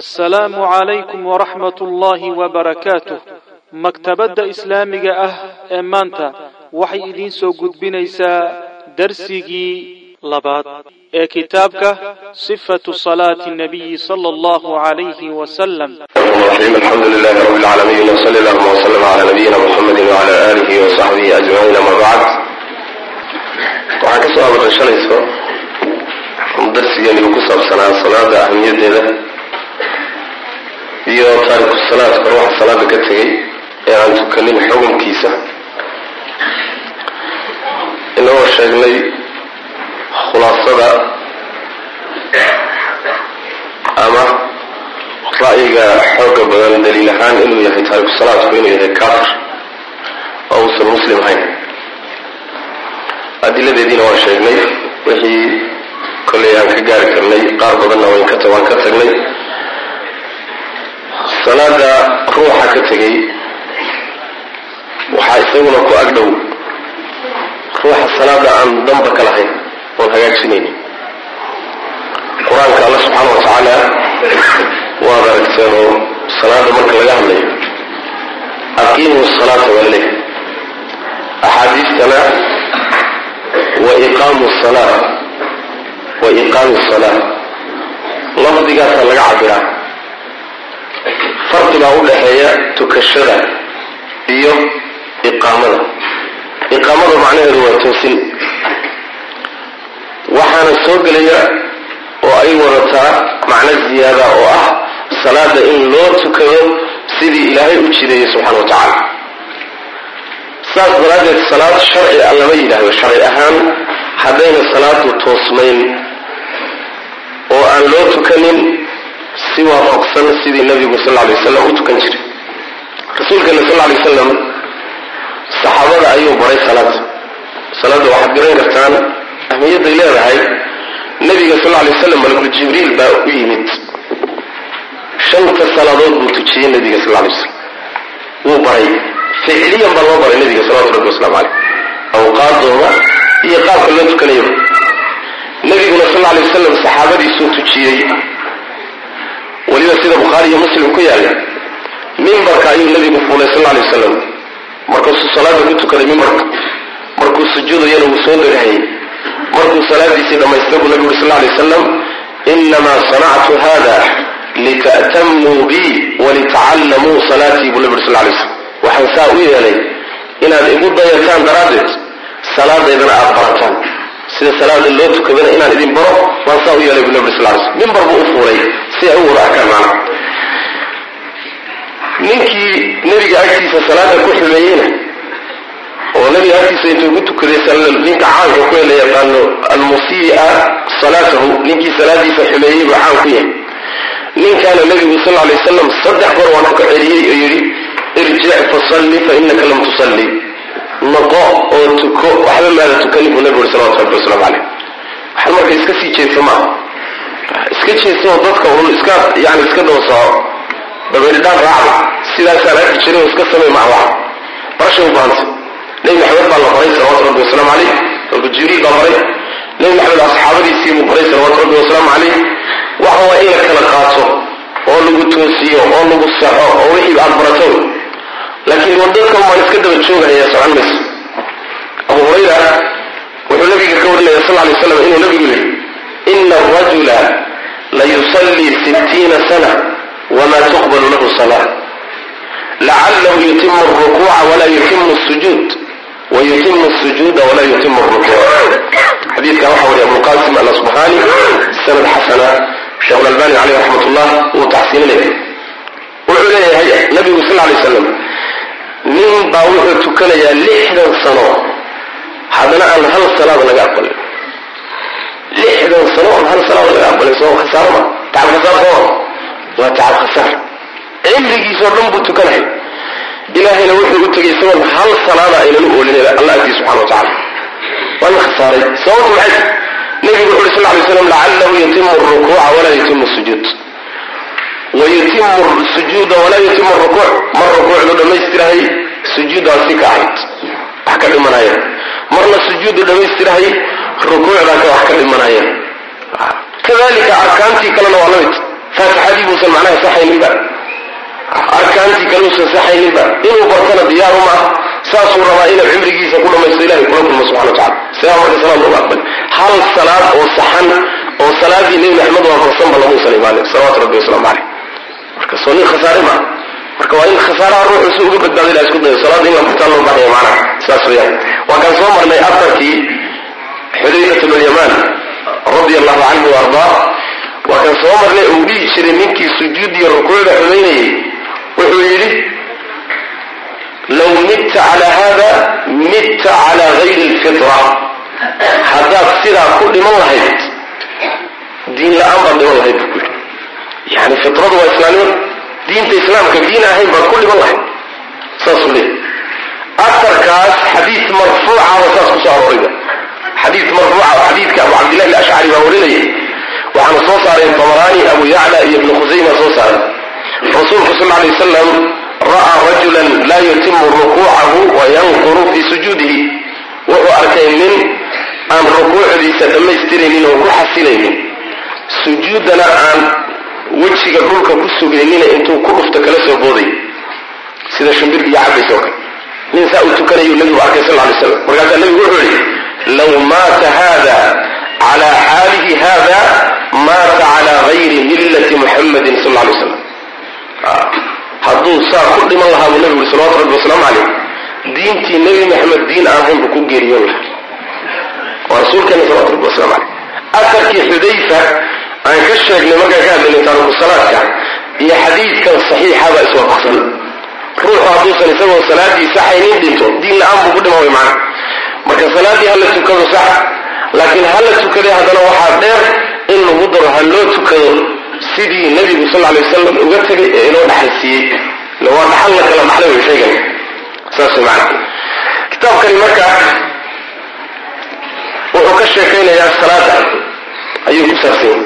assalaamu calaykum waraxmat ullaahi wabarakaatuh maktabadda islaamiga ah ee maanta waxay idiin soo gudbinaysaa darsigii labaad ee kitaabka sifatu salaati nabiyi sala allahu calayhi wasalam alxamdu lilahi rabi lcaalamiin darsigeenigu ku saabsanaa salaada ahmiyadeeda iyo taariku salaadka ruuxa salaada ka tegay ee aan tukanin xukunkiisa. Inagoo sheegnay khulaasada ama ra'yiga xooga badan daliil ahaan inuu yahay taariku salaadku inuu yahay kafir oo uusan muslim ahayn. Adiladeediina waan sheegnay wixii kollay aan ka gaari karnay qaar badanna ka waan ka tagnay salaada ruuxa ka tegay waxaa isaguna ku agdhow ruuxa salaada aan damba ka lahayn oon hagaajinaynin qur'aanka alla subxaana wa tacaala waad aragteen oo salaada marka laga hadlayo aqiimu salaata waa leh axaadiistana wa iqaamu salaa wa iqaami salaa lafdigaasaa laga cabiraa farqigaa u dhaxeeya tukashada iyo iqaamada. Iqaamada macnaheedu waa toosin waxaana soo gelaya oo ay wadataa macno ziyaada oo ah salaada in loo tukado sidii ilaahay u jideeyey subxana wa tacaala. Saas daraaddeed salaad sharci a lama yidhaahdo. Sharci ahaan haddayna salaadu toosmayn oo aan loo tukanin si waafaqsan sidii nabigu sal ly wasalam u tukan jiray. Rasuulkeena sal ly wasalam saxaabada ayuu baray salaada salaadda waxaad garan kartaan ahmiyadday leedahay nabiga sal lay waslam malakul jibriil baa u yimid. Shanta salaadood buu tujiyey nabiga sal lay waslam wuu baray. Ficliyan baa loo baray nabiga salawatu rabbi waslamu caleyh awqaadooda iyo qaabka loo tukanayaba nabiguna sal lay wasalam saxaabadiisuu tujiyey weliba sida bukhaari iyo muslim ku yaalla mimbarka ayuu nabigu fuulay sal lay wasalam markaasuu salaada ku tukaday mimbarka markuu sujuudayana wuu soo degahayay markuu salaadiisii dhammaystay buu nabigu uri sal lay wasalam inamaa sanactu hada lita'tamuu bi walitacallamuu salaatii buu nabi uri sal lay slam waxaan saa u yeelay inaad igu dayataan daraaddeed salaadaydana aada barataan. Sida salaada loo tukadana inaan idin baro waan saa u yeelay buu nabi uri sal lay slam mimbar buu u fuulay si ay u wada arkaan ninkii nebiga agtiisa salaada ku xumeeyeyna oo nabiga agtiisa intuu ku tukaday ninka caanka ku la yaqaano almusii'a salaatahu ninkii salaadiisa xumeeyey buu caan ku yahay. Ninkaana nabigu sal lay wasalam saddex goor waan ku celiyey oo yidhi irjic fasalli fa lam tusalli. Noqo oo tuko waxba maada tukanin buu nabigu uri salawatu rabbi waslamu caleyh waxaan marka iska sii jeedsa maaha iska jeedsaoo dadka un iska yani iska doosoco dabeeridhaan raacda sidaasaan arki jiray oo iska samay maha waxa barashay u nebi maxamed baa la baray salawatu rabbi wasalaamu caleyh malku jibriil baa baray. Nebi maxamed asxaabadiisii buu baray salawaatu rabbi wasalaamu caleyh waxa waa in la kala qaato oo lagu toosiyo oo lagu saxo oo wixii aad barato laakiin wadadka umaan iska daba joogahaya socon mayso abu hurayra wuxuu nabiga ka warinaya sal lay slam inuu nabigu yihi ina arajula la yusallii sittiina sana wma tuqbalu lahu salaa lacalahu yutimu rukuuca walaa yutimu sujuud wayutimu sujuuda walaa yutimu rukuuc xadiidkan waxa wariya abulqasim alasbahani sanad xasana sheekh lalbani caleyh raxmat ullah wuu taxsiininaya wuxuu leeyahay nabigu sal lay slam nin baa wuxuu tukanayaa lixdan sano haddana aan hal salaad laga aqbalin lixdan sano aan hal salaad laga aqbalin soo khasaaro ma tacab khasaar soo waa tacab khasaar cimrigiisoo dhan buu tukanaya ilaahayna wuxuu u tegay isagoon hal salaada aynan u oolinayba alla agtii subxana wa tacala waa la khasaaray sababtu maxay nabigu wuxu uri sal lay slam lacalahu yutimu rukuuca walaa yutimu sujuud wa yutimu sujuuda walaa yutimu rukuuc mar rukuucdu dhammaystirahay sujuuddaa si ka ahayd wax ka dhimanaya marna sujuudu dhammaystirahay rukuucdaa ka wax ka dhimanaya. Kadalika arkaantii kalena waa la mid faatixadii buusan macnaha saxayninba. Arkaantii kale uusan saxayninba. Inuu bartana diyaaru maaha saasuu rabaa inuu cimrigiisa ku dhamaysto ilahay kula kulmo subxana wa tacala sidaa marka salaad looga aqbali hal salaad oo saxan oo salaadii nebi maxamed waafaqsanba lamuusan imaanin salawatu rabbi wasalaamu caleyh marka soo nin khasaare maaha marka waa in khasaaraha ruuxu si uga badbaado ilaha isku dayo salaada in la bartaa loo baxaya macnaha saas weeyaan. Waa kaan soo marnay afarkii xudayfat bnulyamaan radia allahu canhu wa waa kaan soo marnay uu dhihi jiray ninkii sujuud iyo rukuucda xumaynayay wuxuu yidhi low midta cala hada midta cala gayri lfitra haddaad sidaa ku dhiman lahayd diin la'aan baad dhiman lahayd buu yidhi. Yani fitradu waa islaamnimada diinta islaamka diin ahayn baad ku dhiman lahayd saasuu leeyay aarkaas xadiid marfuuca oo saas ku soo aroorayba xadiid marfuuca xadiidka abu cabdillahi alashcari baa warinayay waxaana soo saaray tabaraani abu yacla iyo ibnu khusayma soo saaray rasuulku sal alay wasalam ra'aa rajulan laa yutimu rukuucahu wa yanquru fii sujuudihi. Wuxuu arkay nin aan rukuucdiisa dhammaystiraynin oo ku xasilaynin sujuuddana aan wejiga dhulka ku sugaynina intuu ku dhufto kala soo booday. Sida shimbirka iyo cabays oo kale. Nin saa uu tukanayuu nabigu arkay sal lay slam markaasaa nabigu wuxuu yihi low maata hada cala xaalihi hada maata cala gayri millati muxamadin sal lay slam hadduu saa ku dhiman lahaa buu nabigu yuri salawatu rabbi wasalaamu caleyh diintii nebi maxamed diin aan ahayn buu ku geeriyoon lahaa waa rasuulkeena salawatu rabbi waslamu caleyh afarkii xudayfa aan ka sheegnay markaan ka hadlaynay taariku salaadka iyo xadiidkan saxiixaba iswaafaqsan ruuxu hadduusan isagoo salaadii saxaynin dhinto diin la'aan buu ku dhima way macna marka salaaddii hala tukado sax laakiin hala tukaday haddana waxaa dheer in lagu daro ha loo tukado sidii nebigu sal alay wasalam uga tegay ee inoo dhaxalsiiyey ila waa dhaxal la kala dhaxlay way sheegan saas way macna kitaabkani marka wuxuu ka sheekaynayaa salaada ayuu ku saabsan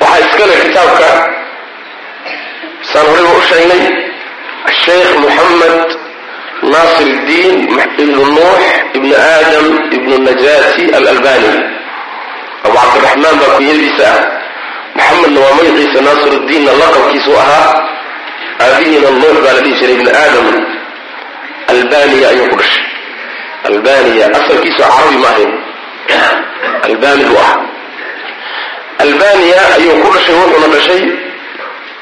waxaa iskale kitaabka saan horeyba u sheegnay. Sheekh moxamed naasir iddiin ibnu nuux ibnu aadam ibnu najaati alalbani. Abu cabdiraxmaan baa kunyadiisa ah moxamedna waa magaciisa naasir iddiinna laqabkiisu ahaa. Aabihiina nuux baa la dhihi jiray ibnu aadam. Albaniya ayuu ku dhashay. Albaniya asalkiisu carabi ma albani buu ahaa albaniya ayuu ku dhashay wuxuuna dhashay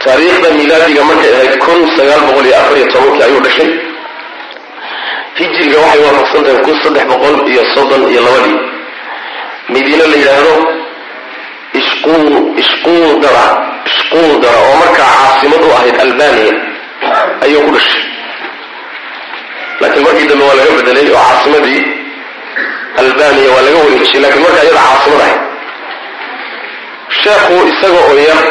taariikhda milaadiga markay ahayd kun sagaal boqol iyo afar iyo tobankii ayuu dhashay. Hijiriga waxay waafaqsan tahay kun saddex boqol iyo soddon iyo labadii. Madiine la yidhaahdo ishquudara ishquudara oo markaa caasimad u ahayd albaniya ayuu ku dhashay. Laakiin markii dambe waa laga bedelay oo caasimadii albaniya waa laga wareejiyey lakiin markaa iyada caasimad ahayd sheekhu isaga oo yar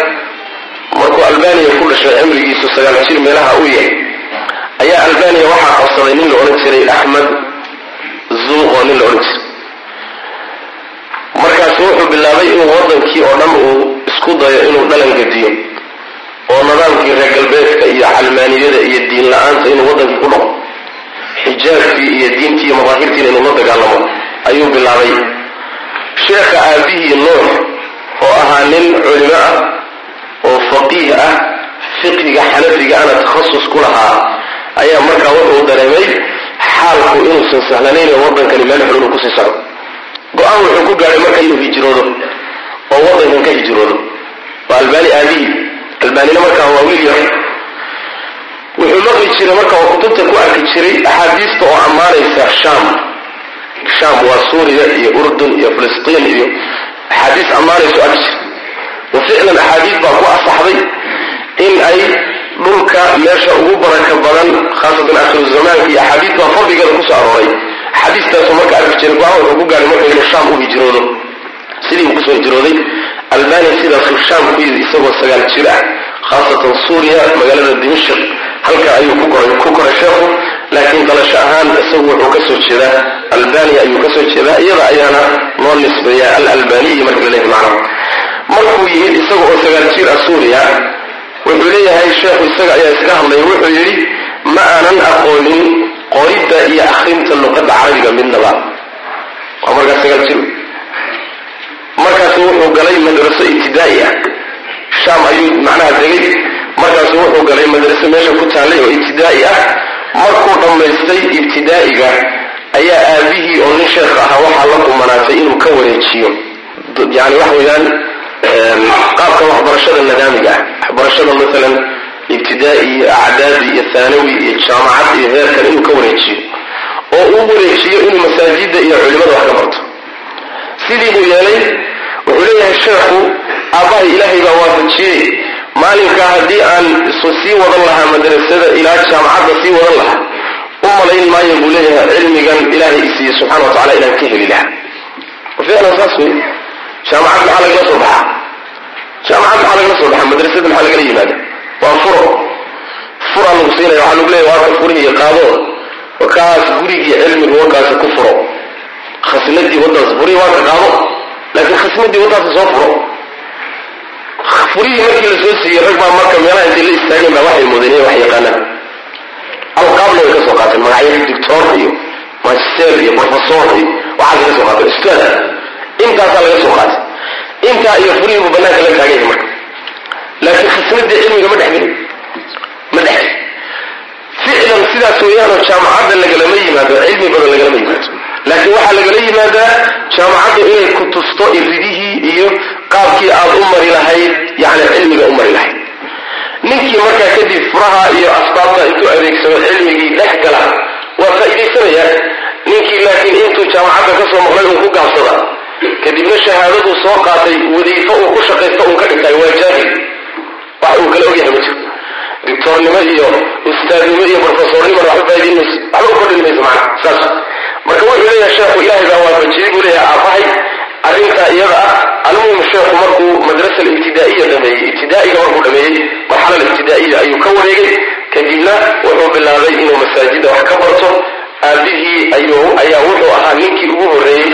markuu albaniya ku dhashay cimrigiisu sagaal jir meelaha u yahay ayaa albaniya waxaa qabsaday nin la odhan jiray axmed zuuqoo nin la odhan jiray. Markaasu wuxuu bilaabay inuu wadankii oo dhan uu isku dayo inuu dhalan gediyo oo nidaamkii reer galbeedka iyo calmaaniyada iyo diin la'aanta inuu wadankii ku dhaqo xijaabkii iyo diintii iyo madaahirtiina inuu la dagaalamo ayuu bilaabay. Sheekha aabihii nuux oo ahaa nin culimo ah oo faqiih ah fiqhiga xanafiga ana takhasus ku lahaa ayaa markaa wuxuu dareemay xaalku inuusan sahlanayn oo wadankani meel inuu ku sii socdo. Go'aan wuxuu ku gaadhay marka inuu hijroodo oo wadankan ka hijroodo. Waa albani aabihii. Albanina markaa waa wiil yar. Wuxuu maqli jiray marka kutubta ku arki jiray axaadiista oo ammaanaysa sham sham waa suuriya iyo urdun iyo filistiin iyo axaadiis ammaanaysu arki jiray wa ficlan axaadiis baa ku asaxday in ay dhulka meesha ugu baraka badan khaasatan akhiru zamaanka iyo axaadiis baa fadligeeda ku soo arooray. Axaadiistaasu marka arki jiray go'aan wuxuu ku gaaray marka inuu sham u hijroodo. Sidii uu ku soo hijrooday albania sidaasuu sham ku yidi isagoo sagaal jir ah khaasatan suuriya magaalada dimashik halka ayuu ku koray ku koray sheekhu laakiin dalasho ahaan isagu wuxuu ka soo jeedaa albania ayuu ka soo jeedaa iyada ayaana loo nisbeeyaa alalbaniyi marka la leeyahay macnaha. Markuu yimid isaga oo sagaal jir ah suuriya wuxuu leeyahay sheekhu isaga ayaa iska hadlaya wuxuu yidhi ma aanan aqoonin qoridda iyo akrinta luqadda carabiga midnaba. Waa markaa sagaal jir markaasu wuxuu galay madraso ibtidaa'i ah. Shaam ayuu macnaha degay markaasu wuxuu galay madraso meesha ku taallay oo ibtidaa'i ah markuu dhammaystay ibtidaa'iga ayaa aabihii oo nin sheekh ahaa waxaa la kumanaatay inuu ka wareejiyo. Yani waxa weeyaan qaabka waxbarashada nidaamiga ah. Waxbarashada maalan ibtidaa'i iyo acdaadi iyo thaanawi iyo jaamacad iyo heerkan inuu ka wareejiyo. Oo uu wareejiyo inuu masaajida iyo culimada wax ka barto. Sidii buu yeelay wuxuu leeyahay sheekhu aabbahay ilaahay baa waafajiyey maalinkaa haddii aan isu sii wadan lahaa madrasada ilaa jaamacadda sii wadan lahaa u malayn maayo buu leeyahay cilmigan ilaahay isiiye subxana wa tacala inaan ka heli lahaa. Ficlan saas wey? Jaamacad maxaa lagala soo baxaa? Jaamacad maxaa lagala soo baxaa? Madrasada maxaa lagala yimaada waa furo. Furaa lagu siinaya waxaa lagu leeyahy waa ka furihiiyo qaado. Wakaas gurigii cilmiga wakaasi ku furo. Khasnadii wadaas furihii waa ka qaado. Laakiin khasnadii wadaasi soo furo furihii markii la soo siiyey rag baa marka meelaha intay la istaageen baa waxay mudaneen wax yaqaanaan alqaabna way ka soo qaateen magacyo doctor iyo magister iyo professor iyo waxaas laga soo qaatay ustaad. Intaasaa laga soo qaatay. Intaa iyo furihii banaanka la taagan yahay marka. Laakiin khasnadii cilmiga ma dhexgelin ma dhexgelin ficlan sidaas weeyaanoo jaamacadda lagalama yimaado cilmi badan lagalama yimaado laakiin waxaa lagala yimaadaa jaamacaddu inay ku tusto iridihii iyo qaabkii aad u mari lahayd yani cilmiga u mari lahayd. Ninkii markaa kadib furaha iyo asbaabta intuu adeegsado cilmigii dhex gala waa faa'iidaysanaya ninkii laakiin intuu jaamacadda ka soo maqlay uun ku gaabsada kadibna shahaadaduu soo qaatay wadiifo uu ku shaqaysta uun ka dhigtay waa jaahil wax uu kala ogyahay ma jiro doctornimo iyo ustaadnimo iyo profesornimona waxba faa'idayn mayso waxba u kordhin mayso macna saas marka wuxuu leeyahay sheekhu ilaahay baa waafajiyey buu leeyahay aabbahay arrintaa iyada ah almuhim sheekhu markuu madrasa ibtidaa'iya dhameeyey ibtidaa'iga markuu dhameeyey marxalal ibtidaa'iya ayuu ka wareegay. Kadibna wuxuu bilaabay inuu masaajida wax ka barto. Aabihii ayuu ayaa wuxuu ahaa ninkii ugu horreeyey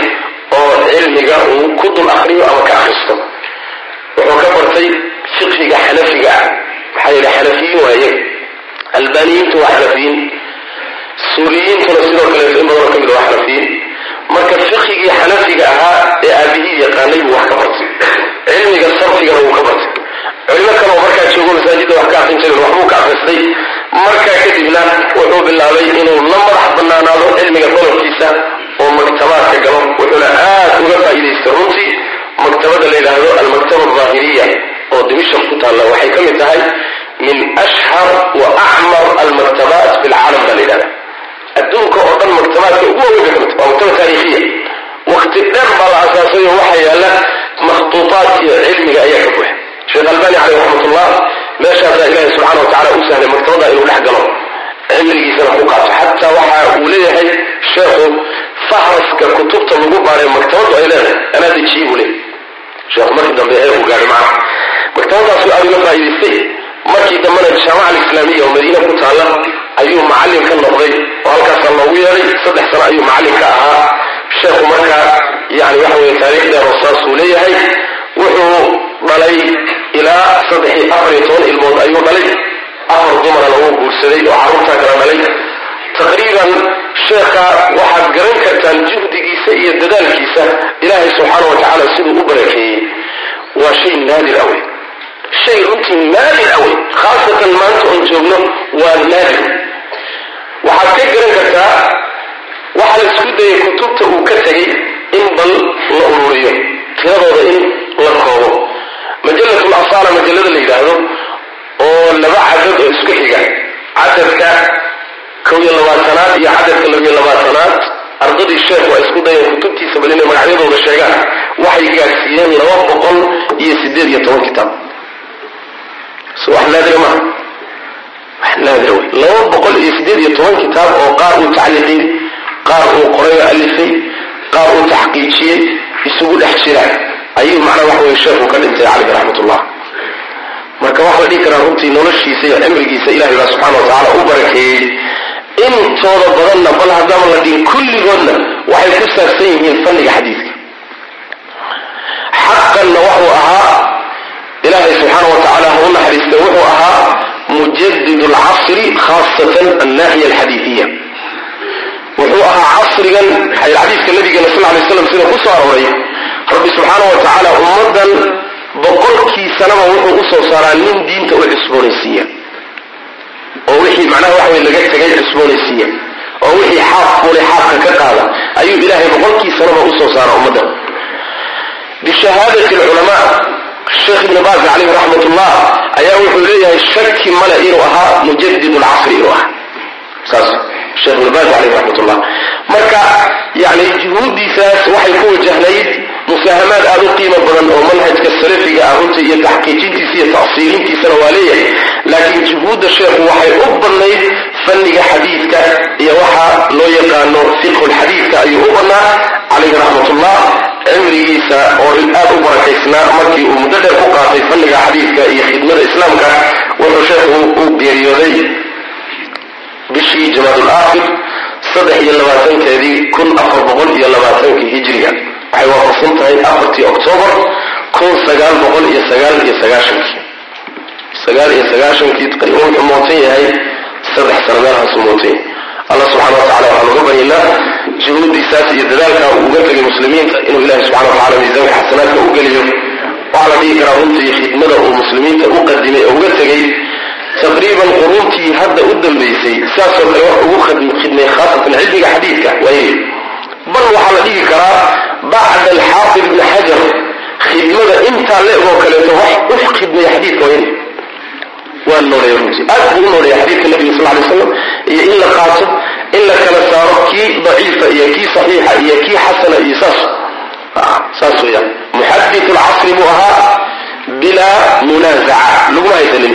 oo cilmiga uu ku dul akriyo ama ka akristo. Wuxuu ka bartay fiqhiga xanafiga ah maxaa yeele xanafiyiin waaye albaaniyiintu waa xanafiyiin suuriyiintuna sidoo kaleeto in badanoo ka mid waa xanafiyiin marka fiqhigii xanafiga ahaa ee aabihii yaqaanay buu wax ka bartay. Cilmiga sarfigana wuu ka bartay. Culimo kale oo markaa joogo masaajidda wax ka akrin jiren waxbuu ka akristay markaa kadibna wuxuu bilaabay inuu la madax banaanaado cilmiga qodobkiisa oo maktabaadka galo. Wuxuuna aad uga faa'iidaystay runtii. Maktabada la yidhaahdo almaktaba aldaahiriya oo dimishaq ku taalla. Waxay ka mid tahay min ashhar wa acmar almaktabaat fi lcaalam baa la yidhahda adduunka oo dhan maktabaadka ugu mid waa maktaba taariikhiya. Wakti dheer baa la asaasay oo waxaa yaalla makhtuuطaat iyo cilmiga ayaa ka buuxa. Sheekh albani caleyh raxmatullah meeshaasaa ilaahi subxana wa tacala u sahlay maktabada inuu dhex galo. Cilmigiisana ku qaato. Xataa waxa uu leeyahay sheekhu fahraska kutubta lagu baaray maktabadu ay leedahay anaa dejiye buu leeyahy sheekhu markii dambe ee uu gaadhay macna maktabadaasu aad uga faa'iidaystay. Markii dambena jaamaca alislaamiya oo madiine ku taalla ayuu macallin ka noqday oo halkaasaa loogu yeedhay saddex sano ayuu macallin ka ahaa. Sheekhu markaa yani waxa weye taariikh dheer leeyahay wuxuu dhalay ilaa saddex iyo afar iyo toban ilmood ayuu dhalay. Afar dumarana wuu guursaday oo carruurtaa kala dhalay. Taqriiban sheekha waxaad garan kartaan juhdigiisa iyo dadaalkiisa ilaahay subxaana wa tacaala siduu u barakeeyey. Waa shay naadir awey shay runtii naadir awey khaasatan maanta oon joogno waa naadir waxaad ka garan kartaa waxaa la isku dayay kutubta uu ka tegay in bal la ururiyo tiradooda in la koobo. Majallatul asaala majallada la yidhaahdo oo laba cadad oo isku xiga cadadka kow iyo labaatanaad iyo cadadka labiyo labaatanaad ardadii sheekh waa isku dayeen kutubtiisa bal inay magacyadooda sheegaan waxay gaadhsiiyeen laba boqol iyo siddeed iyo toban kitaab. So wax naadira maaha wax wey laba boqol iyo siddeed iyo toban kitaab oo qaar uu tacliiqiyey qaar uu qoray oo alifay qaar uu taxqiijiyey isugu dhex jira. Ayuu macnaa waxa weye sheekhu ka dhintay caleyhi raxmatullah marka waxaa la dhihi karaa runtii noloshiisa iyo cimrigiisa ilahay baa subxana wa tacaala u barakeeyey intooda badanna bal haddaama la dhihin kulligoodna waxay ku saabsan yihiin fanniga xadiidka. Xaqanna wuxuu ahaa ilaahay subxaana wa tacaala ha u naxariistay wuxuu ahaa mujadid alcasri khaasatan annaaxiya alxadiidiya wuxuu ahaa casrigan xadiiska nabigeena sal lay slam sida ku soo arooray. Rabbi subxaana wa tacaala ummaddan boqolkii sanaba wuxuu u soo saaraa nin diinta u cusboonaysiiya. Oo wixii macnaha waxa laga tegay cusboonaysiiya. Oo wixii xaaf fulay xaafka ka qaada. Ayuu ilaahay boqolkii sanaba u soo saaraa ummaddan. Bishahaadati alculamaa sheekh ibni baaz caleyhi raxmat ullah ayaa wuxuu leeyahay shaki male inuu ahaa mujadid lcasri inuu ahaa. Saas sheekh ibni baaz caleyhi raxmat ullah marka yani juhuuddiisaas waxay ku wajahnayd musaahamaad aada u qiimo badan oo manhajka salafiga ah runta iyo taxqiijintiisa iyo tafsiilintiisana waa leeyahay. Laakiin juhuudda sheekhu waxay u badnayd fanniga xadiidka iyo waxa loo yaqaano fiqhu lxadiidka ayuu u badnaa. Calayhi raxmatullah cimrigiisa oo aad u barakaysnaa markii uu muddo dheer ku qaatay fanniga xadiidka iyo khidmada islaamka wuxuu sheekhu u geeriyooday bishii jamaadul aakhir saddex iyo labaatankeedii kun afar boqol iyo labaatankii hijriga. Waxay waafaqsan tahay afartii octoobar kun sagaal boqol iyo sagaal iyo sagaashankii. Sagaal iyo sagaashankii wuxuu mootan yahay saddex sano meelhaasuu mootan yahay allah subxana wa tacala waxaan uga baryaynaa juhuuddiisaas iyo dadaalka uu uga tegay muslimiinta inuu ilahi subxana wa tacala miisaanka xasanaadka u geliyo. Waxaa la dhihi karaa runtii khidmada uu muslimiinta u qadimay oo uga tegey taqriiban quruntii hadda u dambaysay saasoo kale wax ugu khidmay khaasatan cilmiga xadiidka waayay bal waxaa la dhihi karaa bacda alxaafid ibni xajar khidmada intaa le-goo kaleeto wax u khidmaya xadiidka waayay waa nooleeya runtii aad buu u nooleeya xadiidka nabiga sal lay slam iyo in la qaato in la kala saaro kii daciifa iyo kii saxiixa iyo kii xasana iyo saas. Saas weeyaan. Muxadith lcasri buu ahaa bilaa munaazaca. Laguma haysanin.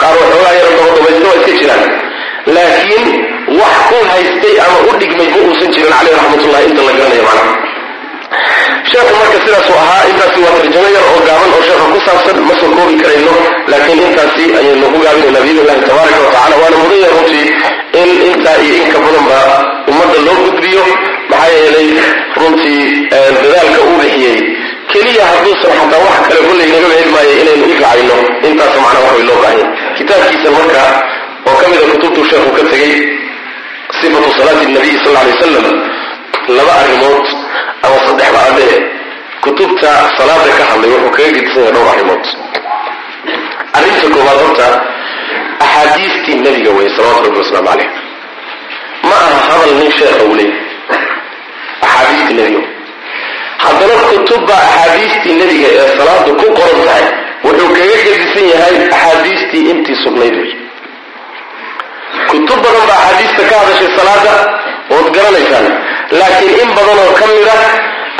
Qaar waxoogaa yaro dabadabaysta waa iska jiraan. Laakiin wax ku haystay ama u dhigmay ma uusan jirin caleyh raxmatullahi inta la garanayo macnaha sheekhu marka sidaasuu ahaa intaasi waa tarjamo yar oo gaaban oo sheekha ku saabsan ma soo koobi karayno laakiin intaasi ayaynu ku gaabinayna biidn illahi tabaaraka wa waana mudan yahay runtii in intaa iyo in ka badanba ummadda loo gudbiyo maxaa yeelay runtii dadaalka uu bixiyey. Keliya hadduusan xataa wax kale kulley naga heli maayo inaynu u intaas macnaa wax loo baahanya kitaabkiisa marka oo ka mida kutubtuu sheekhu ka tegey sifatu salaati nabiy sal alay wasalam laba arrimood ama saddex baadee kutubta salaada ka hadlay wuxuu kaga gedisan yahay dhowr arrimood. Arrinta koowaad horta axaadiistii nebiga weye salawatu rabbi wasalaamu caleyh ma aha hadal nin sheekha uu leey axaadiistii nebiga. Haddana kutubba axaadiistii nebiga ee salaadu ku qoran tahay wuxuu kaga gedisan yahay axaadiistii intii sugnayd wey kutub badan baa axaadiista ka hadashay salaada ood garanaysaan. Laakiin in badan oo ka mid ah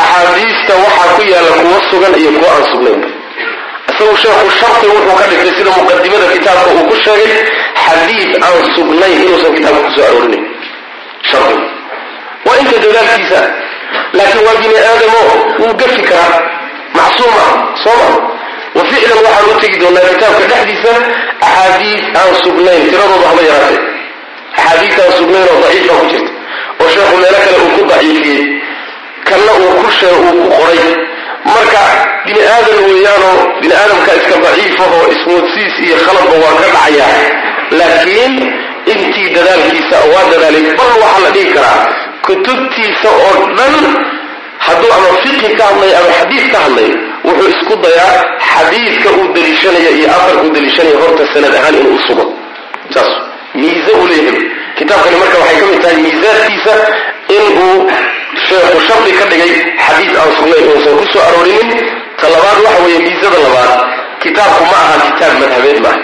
axaadiista waxaa ku yaalla kuwo sugan iyo kuwo aan sugnaynba isagu sheekhu sharti wuxuu ka dhigtay sida muqadimada kitaabka uu ku sheegay xadiid aan sugnayn inuusan kitaabka ku soo aroorinayn shardi waa inta dadaalkiisa laakiin waa bini aadamo wuu gafi karaa. Macsuum ah soo ma. Wa waxaan u tegi doonaa kitaabka dhexdiisa axaadiis aan sugnayn tiradooda haba yaraatee. Axaadiis aan sugnayn oo daciifa ku jirta oo sheekhu meelo kale uu ku daciifiyey kanna uu ku shee uu ku qoray. Marka bini aadan weeyaanoo bini aadamka iska daciifahoo ismoodsiis iyo khaladba waa ka dhacaya laakiin intii dadaalkiisa waa dadaalay bal waxaa la dhihi karaa kutubtiisa oo dhan hadduu ama fiqhi ka hadlayo ama xadiid ka hadlayo wuxuu isku dayaa xadiidka uu daliishanaya iyo afarka uu daliishanaya horta sanad ahaan inuu sugo. Saas miise uu leeyahay. Kitaabkani marka waxay ka mid tahay miisaadkiisa inuu sheekhu shardi ka dhigay xadiid aan sugnayn uusan ku soo aroorinin. Ta labaad waxa weeye miisada labaad kitaabku ma aha kitaab madhabeed maaha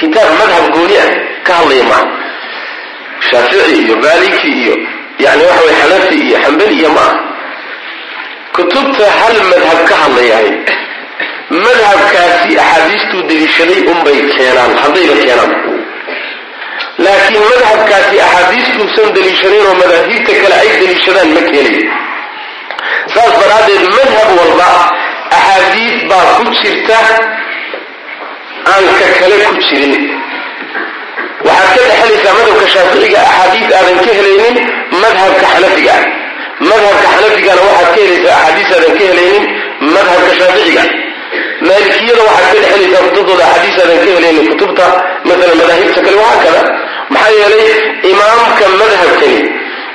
kitaab madhab gooni ah ka hadlaya maaha shaafici iyo maliki iyo yani waxa weye xanafi iyo xambali iyo ma aha kutubta hal madhab ka hadlayahay. Madhabkaasi axaadiistuu deliishaday unbay keenaan haddayba keenaan. Laakiin madhabkaasi axaadiistuusan deliishanayn oo madaahibta kale ay deliishadaan ma keenayo saas daraaddeed madhab walba axaadiis baa ku jirta aan ka kale ku jirin. Waxaad ka dhexelaysaa madhabka shaaficiga axaadiis aadan ka helaynin madhabka xanafiga ah madhabka xanafigana waxaad ka helaysaa axaadiis aadan ka helaynin madhabka shaaficiga. Maalikiyada waxaad ka dhexelaysaa kutubtooda axaadiis aadan ka helaynin kutubta maala madaahibta kale wahaa kada maxaa yeelay imaamka madhabkani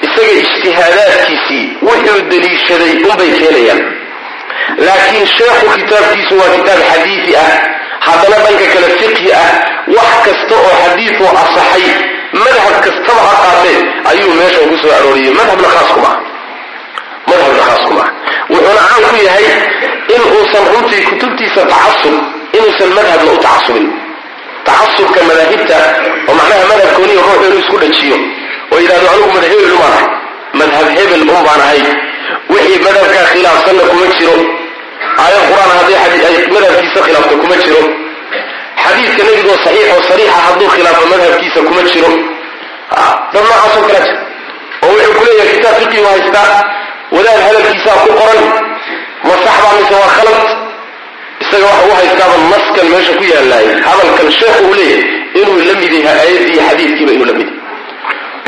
isaga ijtihaadaadkiisii wuxuu daliishaday unbay keenayaan. Laakiin sheekhu kitaabkiisu waa kitaab xadiidi ah. Haddana dhanka kale fiqhi ah wax kasta oo xadiidu asaxay madhab kastaba ha qaatee ayuu meeshan ku soo arooriyey madhabna khaas kuma madhabna khaas kuma wuxuuna caan ku yahay in uusan runtii kutubtiisa tacasub inuusan madhabna u tacasubin. Tacasubka madaahibta oo macnaha madhabkooniya ruuxu inuu isku dhajiyo oo yidhahdo anigu madhab hebel umaan ahay madhab hebel un baan ahay. Wixii madhabkaa khilaafsanna kuma jiro. Aayad qur'aan haddii madhabkiisa khilaafto kuma jiro. Xadiidka nebigoo saxiix sariixa hadduu khilaafo madhabkiisa kuma jiro. Dad noocaasoo kala jira oo wuxuu ku kitaab fiqigu haystaa wadaad hadalkiisaa ku qoran ma sax baa mise waa khalad? Isaga waxa u haystaaba naskan meesha ku yaalaayay hadalkan sheekhu uu leeyahay inuu la mid yahay aayaddii iyo xadiidkiiba inuu la mid yahay.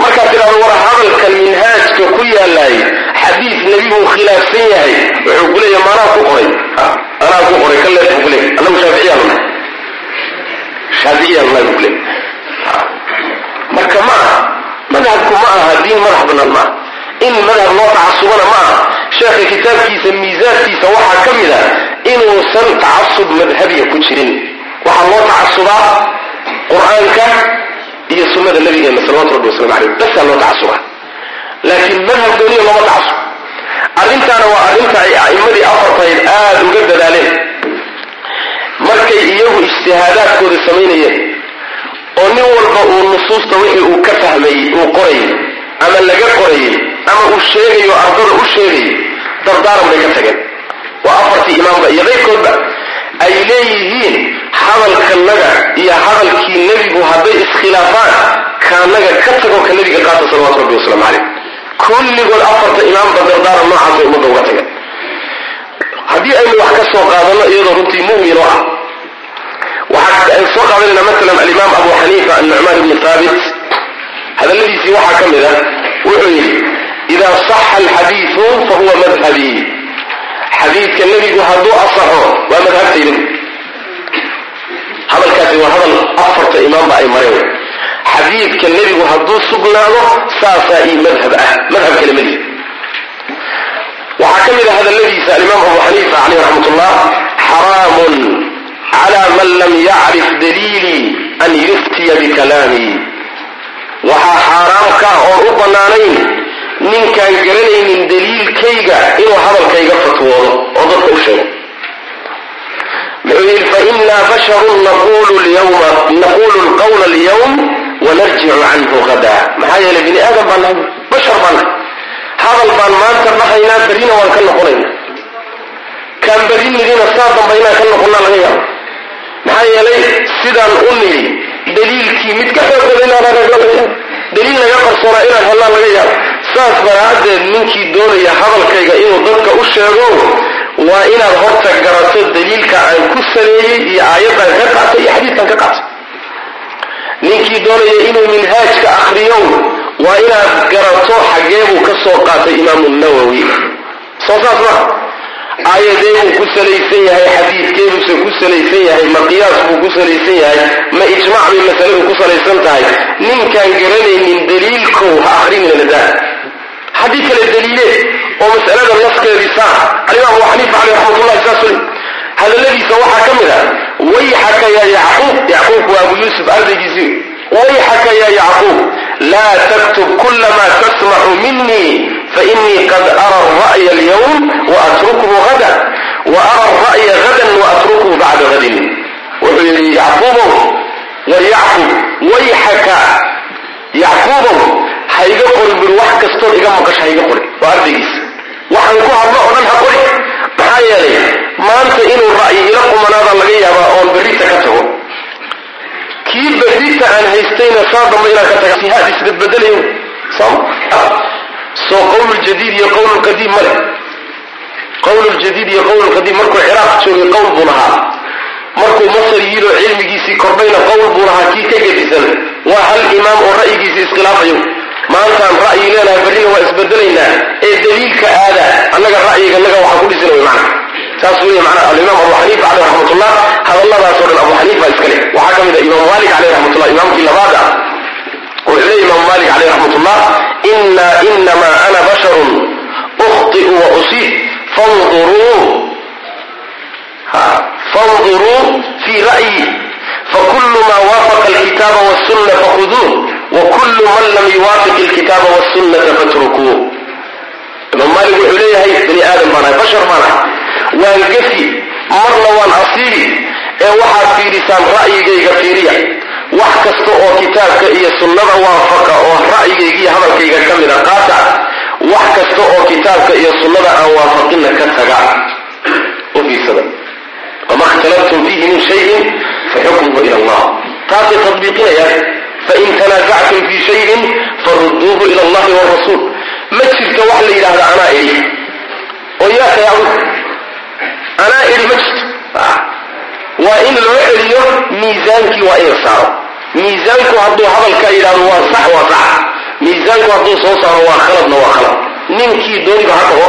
Markaad tidhahdo war hadalkan minhaajka ku yaalaayay xadiid nebiguu khilaafsan yahay wuxuu ku leeyahay maanaa ku qoray. Anaa ku qoray ka leed buu ku leeyahay. Annagu leeyahay. Marka ma aha madhabku ma aha diin madax banaan ma in madhab loo tacasubana ma sheekha kitaabkiisa miisaankiisa waxaa ka mid a inuusan tacasub madhabiya ku jirin. Waxaa loo tacasubaa qur'aanka iyo sunnada nabigeena salawatu rabbi waslamu aleyh basaa loo tacasuba laakiin madhab gooniya looma tacasub. Arrintaana waa arrinta ay a'immadii afartahayd aada uga dadaaleen. Markay iyagu ijtihaadaadkooda samaynayeen oo nin walba uu nusuusta wixii uu ka fahmayey uu qorayay ama laga qorayay ama uu sheegayo ardada u sheegayay dardaaran bay ka tageen. Waa afartii imaamba iyo ay leeyihiin hadalkanaga iyo hadalkii nebigu hadday iskhilaafaan kaanaga ka tago ka nebiga qaata salawatu rabbi wasalaamu caleyh kulligood afarta imaamba dardaaran noocaasay ummadda uga tageen. Haddii aynu wax ka soo qaadano iyadoo runtii mu'min oo ah waxaan soo qaadanayna maalan alimaam abu xaniifa annucmaan ibni haabit hadalladiisii waxaa ka mid ah wuxuu yidhi idaa saxa alxadiidu fahuwa madhabii xadiidka nebigu hadduu asaxo waa madhabtayda hadalkaasi waa hadal afarta imaamba ay mareen xadiidka nebigu hadduu sugnaado saasaa ii madhab ah madhab kale melihi waxaa ka mid a hadalladiisa alimaam abu xaniifa caleyh raxmat ullah xaraamun cala man lam yacrif daliilii an yuftiya bikalaamii ninkaan garanaynin daliilkayga inuu hadalkayga fatwoodo oo dadka u sheego muxuu yidhi fainaa basharun naqulu lqawla alyawm wanarjicu canhu hadaa maxaa yeelay bini aadam baan nahay bashar baan nahay hadal baan maanta dhahaynaa berrina waan ka noqonayna kaan nidina saa damba inaan ka noqonnaa laga yaabo. Maxaa yeelay sidaan u nidhi daliilkii mid ka xoog badan inaan laga yaabo. Daliil naga qarsoonaa inaan hellaan laga yaabo saas daraaddeed ninkii doonaya hadalkayga inuu dadka u sheego waa inaad horta garato daliilka aan ku saleeyey iyo aayaddan ka qaatay iyo xadiidkan ka qaatay. Ninkii doonaya inuu minhaajka akriyo waa inaad garato xaggee buu ka soo qaatay imaamu nawowi soo saas ma aayadee buu ku salaysan yahay xadiidkee buuse ku salaysan yahay ma qiyaas buu ku salaysan yahay ma ijmaac bay masaladu ku salaysan tahay. Ninkaan garanaynin daliilkow ha akrininadaa haddii kale daliile oo masalada naskeedii saa alimaam abu xaniifa caleyh raxmatullahi saasu le hadalladiisa waxaa ka mid ah wayxaka yaa yacquub. Yacquubku waa abu yuusuf ardaygiisii. Wayxaka yaa yacquub laa taktub kula ma tasmacu minii fainii qad ara alra'ya alyawm waatrukhu hada wa ara alra'ya hadan waatrukhu bacda hadin wuxuu yidhi yacquubow war yacqub wayxaka yacquubow ha iga qorin buri wax kastood iga maqasho ha iga qorin waa ardaygiisa waxaan ku hadlo oo ha qori. Maxaa yeelay maanta inuu ra'yi ila qumanaada laga yaabaa oon berrita ka tago. Kii berrita aan haystayna saa damba inaan ka taga jihaad isbedbedelayo sooma soo qowluljadiid iyo qowlulqadiim ma leh. Qowluljadiid iyo qowlulqadiim markuu ciraaq joogay qowl buu lahaa. Markuu masar yidoo cilmigiisii kordhayna qowl buu lahaa kii ka gedisan? Waa hal imaam oo ra'yigiisii iskhilaafayo maantaan ra'yi leenahay berrina waa isbedelaynaa ee daliilka aada annaga ra'yiga annaga waxaa ku dhisina way macna saas wey macnaa alimaam abu xaniifa caleyh raxmatullah hadalladaasoo dhan abu xaniifa iskale waxaa ka a imaam maalik caleyh raxmatullah imaamkii labaad ah wuxuu leeya imaamu maalik caleyh raxmatullah inaa inamaa ana basharun ukhطi'u wa usiib fanduruu fanduruu fii ra'yi fakulu ma waafaqa alkitaaba wاsunna fakhuduuh wakulu man lam yuwaafiq alkitaaba wاsunnata fatrukuuh imaam maalik wuxuu leeyahay bani aadam baan bashar baan waan gefi marna waan asiibi ee waxaad fiidhisaan ra'yigayga fiiriya wax kasta oo kitaabka iyo sunnada waafaqa oo ra'yigayga iyo hadalkayga ka mida qaata wax kasta oo kitaabka iyo sunnada aan waafaqinna ka taga u fiirsada wama اkhtalaftum fiihi min shayin faxukmuhu ila allah taasay tadbiiqinayaan fain tanaasactum fii shayin faruduuhu ila allahi wrasuul ma jirto wax la yidhaahda anaa idhi oo yaa kayacbud anaa idhi ma jirto waa in loo celiyo miisaankii waa in la saaro miisaanku hadduu hadalkaa yidhahdo waa sax waa sax miisaanku hadduu soo saaro waa khaladna waa khalad ninkii dooniba ha tago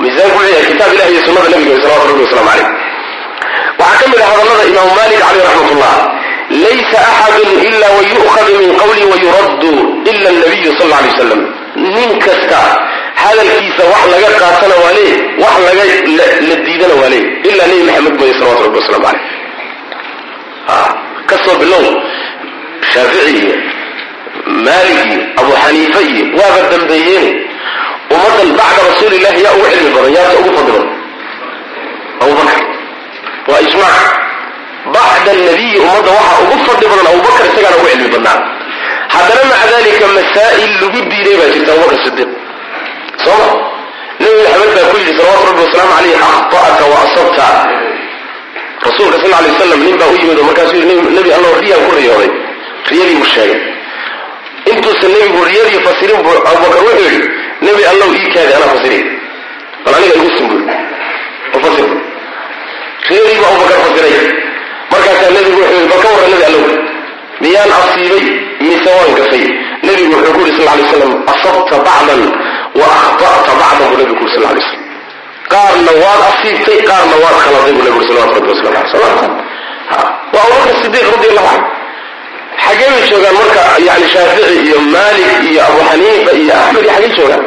miisaanku wuxuu yahay kitaab ilahi iyo sunnada nabiga salawatu rabbi waslamu caleyh waxaa ka mid ah hadallada imaamu malik caleyh raxmat laysa axadun ila wayu'khadu min qawli wayuraddu ila nabiyu sal alay wasalam nin kasta hadalkiisa wax laga qaatana waa leey wax laga la diidana waa leey ilaa nebi maxamed mooye salawatu rabbi waslamu caleyh ka soo bilow shaafici iyo maalik iyo abu xaniife iyo waaba dambeeyeen ummadan bacda rasuulillahi yaa ugu cilmi badan yaase ugu fadli badan abubakr waa ijmac bacda nabiyi ummadda waxaa ugu fadli badan abubakr isagaana ugu cilmi badnaa haddana maca dalika masaa'il lagu diiday baa jirta abubakr sidiiq sooma nebi maxamed baa ku yidhi salawatu rabbi wasalaamu caleyh akhta'ta wa asabta rasuulka sal lay waslam nin baa u yimid oo markaasuu yidhi nebi allow riyaan ku riyooday riyadii buu sheegay intuusan nebigu riyadii fasirin buu abubakar wuxuu yidhi nebi allow ii kaadi anaa fasiri bal aniga igu simbul oo fasir riyadii buu abubakar fasiray markaasaa nebigu wuxuu yidhi bal ka warran nebi allow miyaan asiibay mise waan gafay nebigu wuxuu ku yidhi sal lay slam asabta bacdan wa akhta'ta bacdan buu nebigu yidhi sal lay slam qaarna waad asiibtay qaarna waad khaladay buu nebigu salawatu rabbi wasalam aleh sala waa abubakr sidiiq radi allahu canhu xagee bay joogaan marka yani shaafici iyo maalik iyo abu xaniifa iyo axmed iyo xagee joogaan.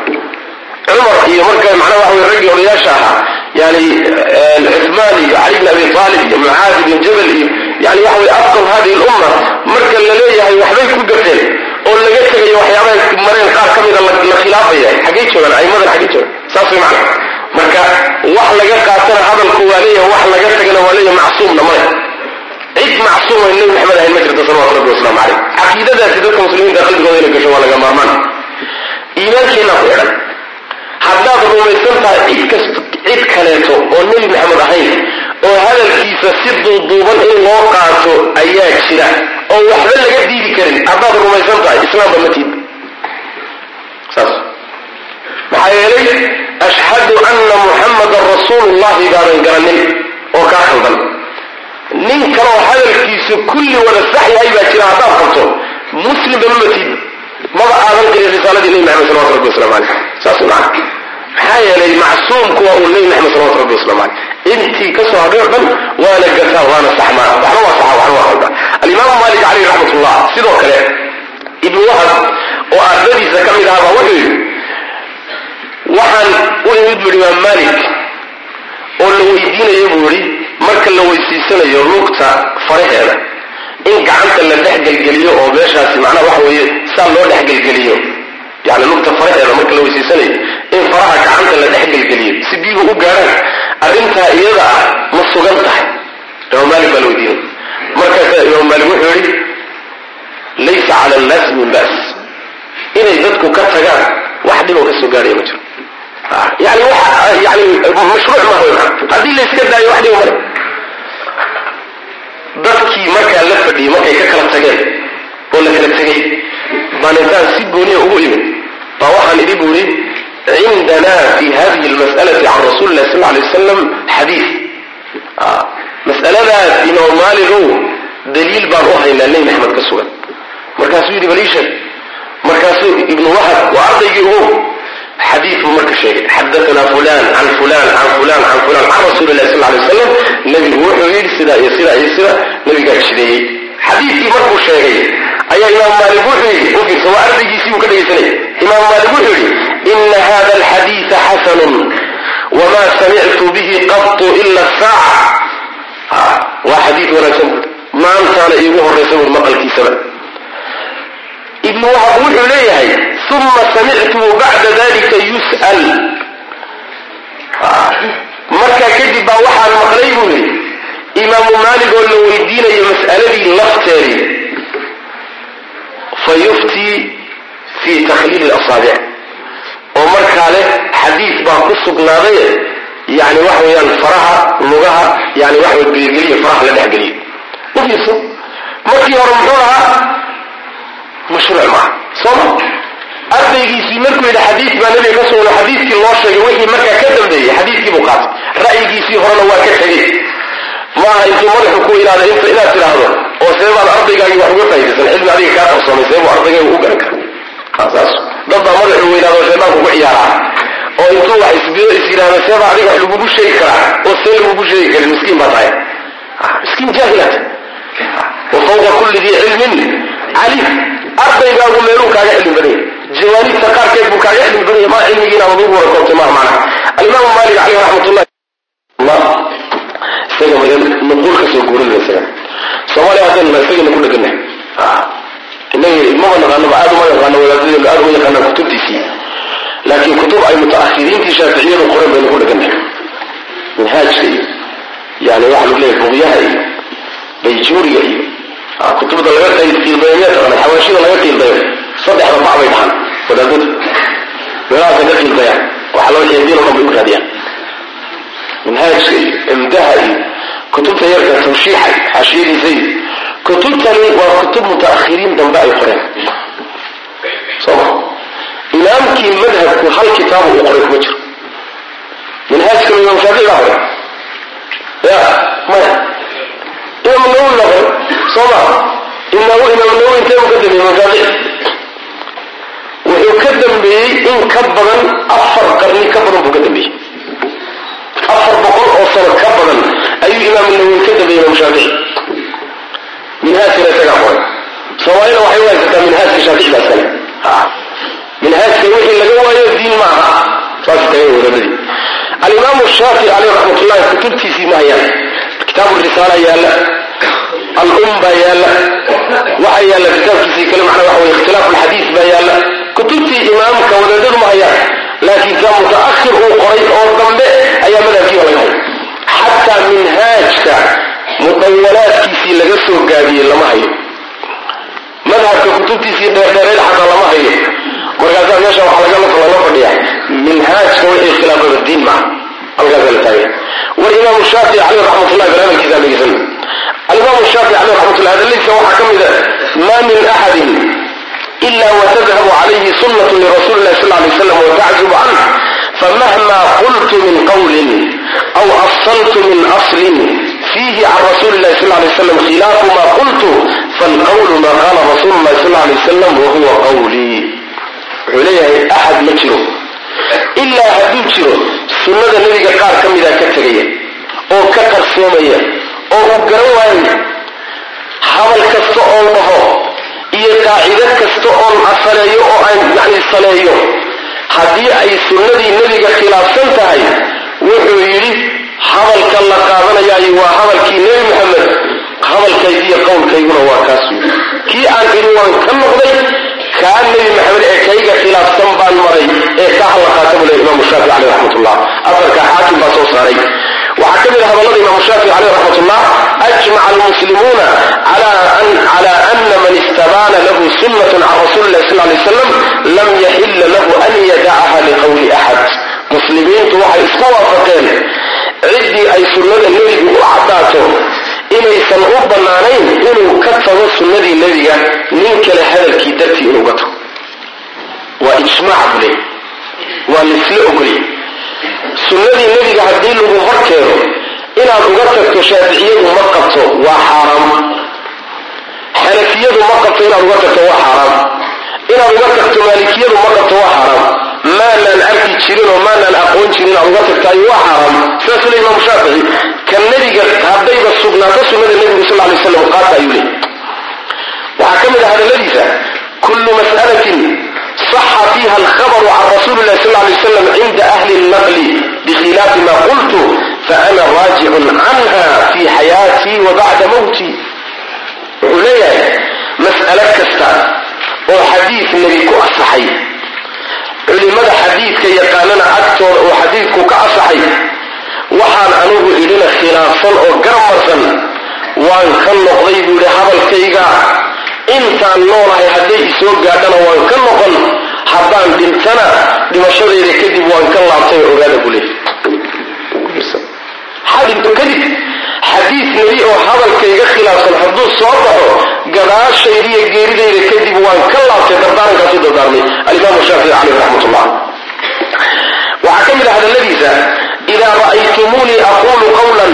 Cumar iyo marka macnaha waxa wey raggii odayaasha ahaa yani cuthmaan iyo cali bn abi aalib iyo mucaad ibn jabal iyo yani waxa wey afqam hadihi lumma marka la leeyahay waxbay ku gafeen oo laga tegayo waxyaabahay mareen qaar ka mida la khilaafaya xagee joogaan aimadan xagee joogaan saas way macna marka wax laga qaatana hadalku waa leeyahay wax laga tagana waa leeyahay macsuumna male cid macsuuma nebi maxamed ahayn ma jirto salawatu rabbi wasalaamu caleyh caqiidadaasi dadka muslimiinta qalbigooda inay gasho waa laga maarmaan iimaankeenaa ku xidhan haddaad rumaysan tahay cid kaleeto oo nebi maxamed ahayn oo hadalkiisa si duuduuban in loo qaato ayaa jira oo waxba laga diidi karin haddaad rumaysan tahay islaamba ma saas. Maxaa yeelay ashhadu anna muxamadan rasuulullahi baadan garanin oo kaa khaldan. Nin kaloo hadalkiisu kulli wada sax yahay baa jira haddaad qabto muslimba ma matid maba aadan qirin risaaladii nebi maxamed salawatu rabbi waslamu caleyh saas macana maxaa yeelay macsuumku waa uu nebi salawatu rabbi waslamu caleyh intii ka soo hadhay o dhan waana gataa waana saxmaa waxna waa saxa waxna waa khalda alimaamu maalik caleyh raxmatullah sidoo kale ibnu wahab oo ardadiisa ka mid ahaa wuxuu yidhi waxaan u imid bu imaam maalik oo la weydiinayo buu yidhi marka la weysiisanayo lugta faraheeda in gacanta la dhex gelgeliyo oo meeshaasi macnaha waxa weeye saa loo dhex gelgeliyo yani lugta faraheeda marka la weysiisanayo in faraha gacanta la dhex gelgeliyo si biyuhu u gaadhaan arrintaa iyada ah ma sugan tahay. Imaam maalik baa la weydiinay markaasa imaam maalik wuxuu yidhi laysa cala annaasi min ba's inay dadku ka tagaan wax dhiboo ka soo gaadhaya ma jiro. Yani waxa yani mashruuc maaha haddii la iska daayo wax dhibo male dadkii markaa la fadhiyey markay ka kala tageen oo la kala tegey baan intaan si gooniya ugu imid baa waxaan idhi bu ihi cindana fi hadihi lmas'alati can rasuli lah sal alay wasalam xadiid mas'aladaas imaam maaligow daliil baan u haynaa nebi maxamed ka sugan. Markaasuu yidhi baliisha markaasuu ibnu wahab waa ardaygii ugu xadiid buu marka sheegay. Xadaana fulan can fulan can fulan can fulan can rasuuli sal lay waslam nebigu wuxuu yidhi sidaa iyo sidaa iyo sida nebigaa jideeyey xadiidkii markuu sheegay imaam maalik wuxuu yidhi u fiirsa waa ardaygiisii buu ka dhegaysanayay imaam maalik wuxuu yidhi ina hada alxadiida xasanun wma samictu bihi qatu ila saaca waa xadiid wanaagsan maantaana iigu horaysa bur maqalkiisaba. Ibnu wahab wuxuu leeyahay uma samictuhu bacda dalika yus'al. Markaa kadib baa waxaan maqlay buu yidhi imaamu maalig oo la weydiinayo mas'aladii lafteedii fa yuftii fi takhliil asaabic oo markaa leh xadiid baa ku sugnaaday yani waxa weeyaan faraha lugaha yani waxa way geelgeliya faraha la dhexgeliyo u fiirso markii hore muxuu lahaa mashruuc maaha sooma ardaygiisii markuu yidhi xadiid baa nabiga ka sugna xadiidkii loo sheegay wixii markaa ka dambeeyey xadiidkii buu qaatay ra'yigiisii horena waa ka tegey maaha intuu madaxu ku ilaada inta inaad tidhaahdo oo see baad ardaygaagii wax uga faa'idaysan cilmi adiga kaa qarsoomay see buu ardaygaaga u garan kara dad baa madaxu weynaado shaydaanku ku ciyaaraa oo intuu wax is yidhahdo seeba adiga wax lagugu sheegi karaa oo see lagugu sheegi karin miskiin baa tahay. Miskiin jaahilat wa fawqa kulli dii cilmin caliim ardaygaagu meeluu kaaga cilmi badan yahay jawaanibta qaarkeed buu kaaga cilmi badan yahay maa cilmigiina aad ugu warakoobtay maaha macnaha alimaamu maalik caleyh raxmatullahi isaga nuquul ka soo guurinaya isaga soomaaliya haddaynu isagana ku dheganahay innaga maba naqaanaba aad uma yaqaano wadaadadeenu aad uma yaqaanaan kutubtiisii. Laakiin kutub ay mutaahiriintii shaaficiyadu qoren baynu ku dheganahay minhaajka iyo yani waxa lagu leeyahay buqyaha iyo bayjuuriga iyo. Kutubda laga qiildayo xawaashida laga qiildayo saddexda bac bay dhahaan wadaadadu meelahaasa ka qiildayaan waxa loo xeediin o dhan bay u raadiyaan minhaajka iyo imdaha iyo kutubta yarka tawshiixa iyo xaashiyadiisa iyo kutubtani waa kutub mutaakhiriin dambe ay qoreen soma imaamkii madhabku hal kitaabu uu qoray kuma jiro minhaajkana imaam shaafici baa qoray ya maya imaam nawowi baa qoray soo ma imaam nawowi inteebu ka dambeeyey imaam shaafici wuxuu ka dambeeyey in ka badan afar qarni ka badan buu ka dambeeyey afar boqol oo sano ka badan ayuu imaam nawowi ka dambeeyey imaam shaafici minhaajkana isagaa qoray. Soomaalina waxay u haysataa minhaajka iskale minhaajka wixii laga waayo diin ma aha. Saas taga wadaadadii alimaamu shaafici caleyh raxmatullahi kutubtiisii hayaan. Kitaabu risaala yaalla. Al-um baa yaalla. Waxaa yaalla kitaabkiisii kale macnaa waxa weye ikhtilaaf alxadiis baa yaalla. Kutubtii imaamka wadaadadu hayaan laakiin kaa mutaakhir uu qoray oo dambe ayaa madhabkiiba laga hayo xataa minhaajka mudawalaadkiisii laga soo gaabiyey lama hayo. Madhabka kutubtiisii dheerdheereed xataa lama hayo. Markaasaa meesha waxaa laga lala fadhiya. Minhaajka wixii khilaafada diin maa halkaasa la taagay walimaamu shaafici caleyh raxmatullahi barnaamijkiisa dhegeysan alimaamu shaafici caleyh raxmatullah hadaladiisa waxaa ka mid a ma min axadin ila watadhabu calayhi sunnatu lirasuli illahi sal canh famahma qultu min qawlin aw asaltu min aslin fiihi can rasuli illahi sal lay slam khilaafu ma qultu falqawlu ma qaala rasulu llahi sal lay slam wahuwa qawlii wuxuu leeyahay axad ma jiro ilaa hadduu jiro sunnada nebiga qaar ka mida ka tegaya oo ka qarsoomaya oo uu garan waayo hadal kasta oo dhaho iyo qaacido kasta oon asaleeyo oo aan yani saleeyo haddii ay sunnadii nebiga khilaafsan tahay wuxuu yidhi hadalka la qaadanayaayo waa hadalkii nebi maxamed hadalkaygiiyo qowlkayguna waa kaas kii aan idhi waan ka noqday kaa nebi maxamed ee kayga khilaafsan baan maray ee ka hadla qaata buu le imaamu shaafici caleyh raxmatullah. Afarka xaakim baa soo saaray waxaa ka mid a hadallada imaamu shaafici caleyh raxmatullah ajmaca almuslimuuna cala ana man istabaana lahu sunnatun can rasuli illahi sal lay slam lam yaxila lahu an yadacaha liqowli axad muslimiintu waxay isku waafaqeen. Ciddii ay sunnada nebigu u caddaato inaysan u bannaanayn inuu ka tago sunnadii nebiga nin kale hadalkii dartii inuu ka tago waa ijmaac bule. Waa laisla ogolya sunnadii nebiga haddii lagu hor keeno inaad uga tagto shaaficiyadu ma qabto waa xaaraam. Xanafiyadu ma qabto inaad uga tagto waa xaaraam. Inaad uga tagto maalikiyadu ma qabto waa xaaraam. Maanaan arki jirin oo maanaan aqoon jirin inaad uga tagtaayo waa xaaraam. Sidaasuu le imaamu shaafici ka nebiga haddayba sugnaato sunnada nebigu sal lay slam qaata ayuu leey waxaa ka mid ah hadalladiisa kullu mas'alatin saxa fiiha alkhabaru can rasuuli lahi sal lay slam cinda ahli lnaqli bikhilaafi ma qultu faana raajicun canha fi xayaatii wa bacda mawtii wuxuu leeyahay mas'alo kasta oo xadiid nebi ku asaxay culimada xadiidka yaqaanana agtooda oo xadiidku ka asaxay waxaan anigu idhina khilaafsan oo garamarsan waan ka noqday buu yidhi hadalkayga intaan noolahay hadday isoo gaadhana waan ka noqon haddaan dhintana dhimashadayda kadib waan ka laabtay oo ogaada buu kadib xadiid nebi oo hadalkayga khilaafsan hadduu soo baxo gadaashayda iyo geeridayda kadib waan ka laabtay dardaarankaasuu dardaarmay. Alimaamu shaafici caleyh raxmat ullah waxaa ka mid ah hadalladiisa ida ra'aytumuunii aquulu qawlan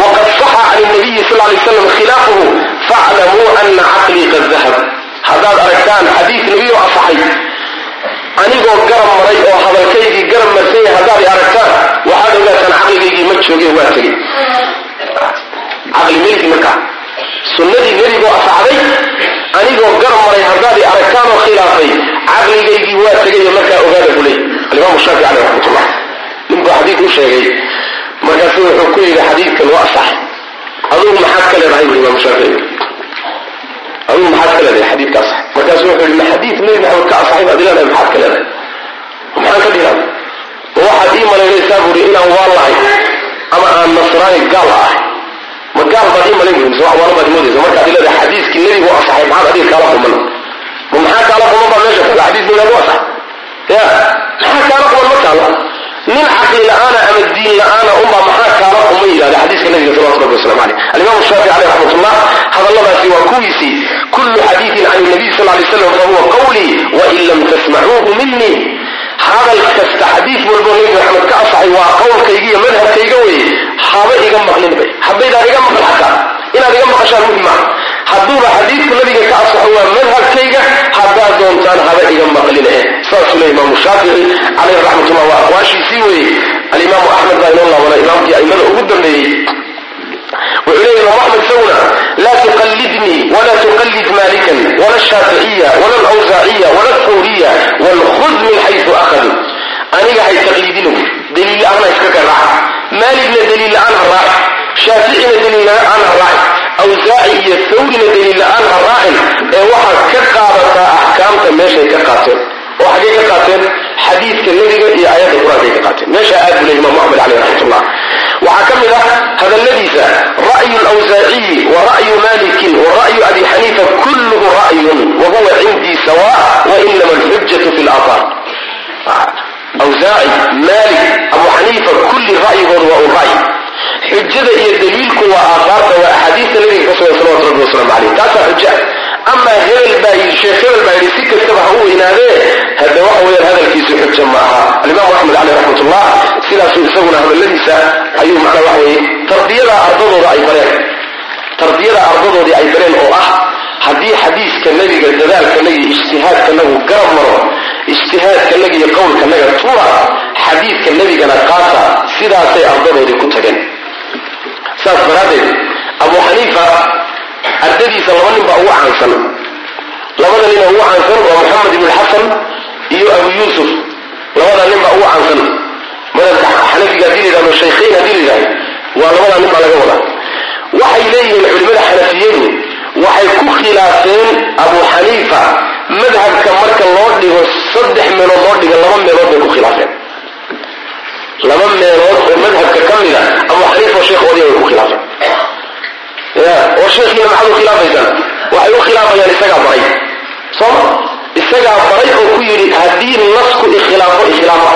waqad saxa can nabiyi sal lay slam khilaafuhu faaclamuu ana caqlii qad dahab haddaad aragtaan xadiid nebi oo asaxay anigoo garab maray oo hadalkaygii garab marsan yahay haddaad aragtaan waxaad ogaataan caqligaygii ma jooge waa tegey caqli meligi markaa. Sunnadii nebigoo asaxday anigoo garab maray haddaad i aragtaan oo khilaafay caqligaygii waa tegayo markaa ogaada buley alimaamu shaafici caleyh raxmatullah ninbuu xadiid u sheegay. Markaasu wuxuu ku yidhi xadiidkan waa asaxay adugu maxaad ka leedahay bu shaafici adugu maxaad ka leedahay xadiidka asax markaasu wuxuu yidhi ma xadiid nebi maxamed ka asaxay baad ileedahay maxaad ka leedahay maxaan ka dhiraa ma waxaad ii malaynaysaa buuri inaan waan lahay ama aan nasraani gaal ahay ma gaal baad ii malayn buuri mise wax waala baad moodaysa markaad ileedahay xadiiskii nebigu asaxay maxaad adiga kaala quman ma maxaa kaala quman baa meesha taala xadiis nebigaad u asax ya maxaa kaala quman ma taalo nin caqli la'aana ama diin la'aana unbaa maxaa kaala uma yidhahda xadiiska nabiga salawatu rabbi waslamu caleyh alimaamu shaafici caleyh raxmatullah hadalladaasi waa kuwiisii kullu xadiidin can nabiy sal lay slam fahuwa qawlii wain lam tasmacuuhu minii hadal kasta xadiid walboo nebi maxamed ka asaxay waa qowlkayga iyo madhabkayga weye haba iga maqlinba habaydaan iga maql xataa. Inaad iga maqashaan muhiim hadduuba xadiidku nabiga ka asaxo waa madhabkayga haddaad doontaan haba iga maqlin eh saasuu le imaamu shaafici caleyh raxmatullah waa aqwaashiisii weye alimaamu axmed baa inoo laabana imaamkii aimada ugu dambeeyey. Wuxuu leeya imaam axmed isaguna laa tuqallidnii wala tuqallid malikan wala shaaficiya wala alawsaaciya wala thawriya walkhud min xaysu akhadu aniga hay taqliidinu daliil la'aan ha iska ka daliil la'aan ha raaci shaaficina daliil la'aan ha raaci awsaaci iyo thawrina daliil la'aan ha raacin ee waxaad ka qaadataa axkaamta meeshay ka qaateen. Oo xaggay ka qaateen xadiidka nebiga iyo aayadda qur'aankay ka qaateen. Meesha aad buu ley imaamu axmed caleyh raxmatullah. Waxaa ka mid ah hadalladiisa ra'yu lawsaaciyi wa ra'yu malikin wa ra'yu abi xaniifa kulluhu ra'yun wa huwa cindii sawa wa inama alxujatu fi laaaar awsaaci malik abu xaniifa kulli ra'yigoodu waa un ra'yi xujada iyo daliilku waa aahaarta waa axaadiista nabiga ka salawatu rabbi wasalaamu caleyh taasaa xuja. Amaa hebel baa yidhi sheekh hebel baa yidhi si kastaba ha u weynaadee hadda waxa weeyaan hadalkiisu xuja ma aha. Alimaamu axmed caleyh raxmatullah sidaasuu isaguna hadalladiisa ayuu macnaa waxa weeye tarbiyada ardadooda ay bareen. Tarbiyada ardadoodii ay bareen oo ah haddii xadiiska nebiga dadaalkanaga iyo ijtihaadkanagu garab maro ijtihaadkanaga iyo qowlkanaga tuura xadiidka nebigana qaata sidaasay ardadoodii ku tageen saas daraaddeed abu xaniifa ardadiisa laba nin baa ugu caansan. Labada nin oo ugu caansan waa moxamed ibn xasan iyo abu yuusuf. Labada nin baa ugu caansan. Madhabka xanafiga haddii la yidhahdo shaykhayn haddii la yidhahdo waa labada nin baa laga wadaa. Waxay leeyihiin culimmada xanafiyadu waxay ku khilaafeen abu xaniifa madhabka marka loo dhigo saddex meelood loo dhiga laba meelood bay ku khilaafeen laba meelood oo madhabka ka mida abu xaniifa oo sheekhoodii bay ku khilaafeen. Ya oo sheekhiina maxaad u khilaafaysaan? Waxay u khilaafayaan isagaa baray. Sooma isagaa baray oo ku yidhi haddii nasku ikhilaafo ikhlaafa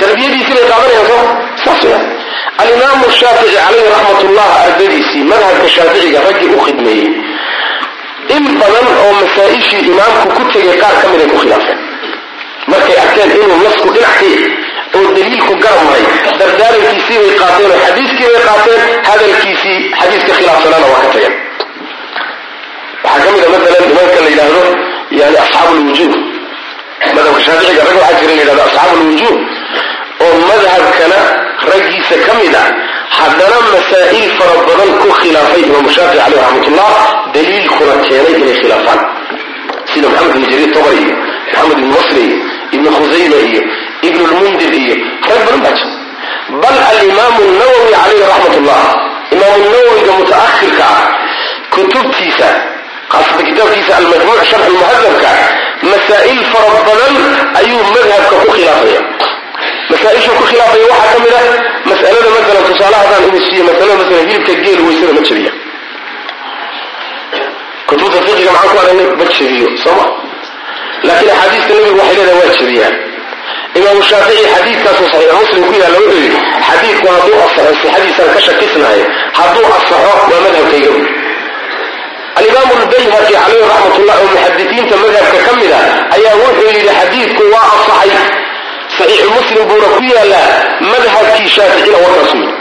tarbiyadiisii bay qaadanayaan sooma saas weya alimaamu shaafici calayhi raxmatullah ardadiisii madhabka shaaficiga raggii u khidmeeyey. In badan oo masaa-ishii imaamku ku tegay qaar ka miday ku khilaafeen. Markay arkeen inuu nasku dhinac ka oo daliilku garab maray dardaarankiisii bay qaateen oo xadiiskii bay qaateen hadalkiisii xadiiska khilaafsanaana waa ka tageen waxaa ka mid a maalan nimanka la yidhaahdo yani asxaabu lwujuuh madhabka shaaficiga rag waxaa jira la yidhahdo asxaabu lwujuuh oo madhabkana raggiisa ka mid ah haddana masaa'il fara badan ku khilaafay imaamu shaafici caleyh raxmatullah daliilkuna keenay inay khilaafaan. Sida maxamed bin jariir tobari iyo maxamed ibn masri iyo ibn khusayma iyo ibn lmundir iyo rag badan baa jira bal alimaamu nawowi calayhi raxmat ullah imaamu nawowiga mutaakhirka ah kutubtiisa khaasata kitaabkiisa almajmuuc sharx lmuhadabka masaa'il fara badan ayuu madhabka ku khilaafaya. Masaaishu ku khilaafaya waxaa ka mid ah mas'alada masalan tusaale haddaan idin siiyo masalada masalan hilibka geel weysada ma jabiya kutubta fiqiga maxaan ku aragnay ma jabiyo sooma laakiin axaadiista nebigu waxay leedahay waa jabiyaan imaamu shaafici xadiidkaasoo saxiix muslim ku yaalla wuxuu yidhi xadiidku hadduu asaxo sixadiisaan ka shakisnahay hadduu asaxo waa madhabkayga. Buy alimaamu lbayhaqi calayhi raxmatullah oo muxadisiinta madhabka ka mid ah ayaa wuxuu yidhi xadiidku waa asaxay saxiixu muslim buuna ku yaallaa madhabkii shaaficina warkaasu yidhi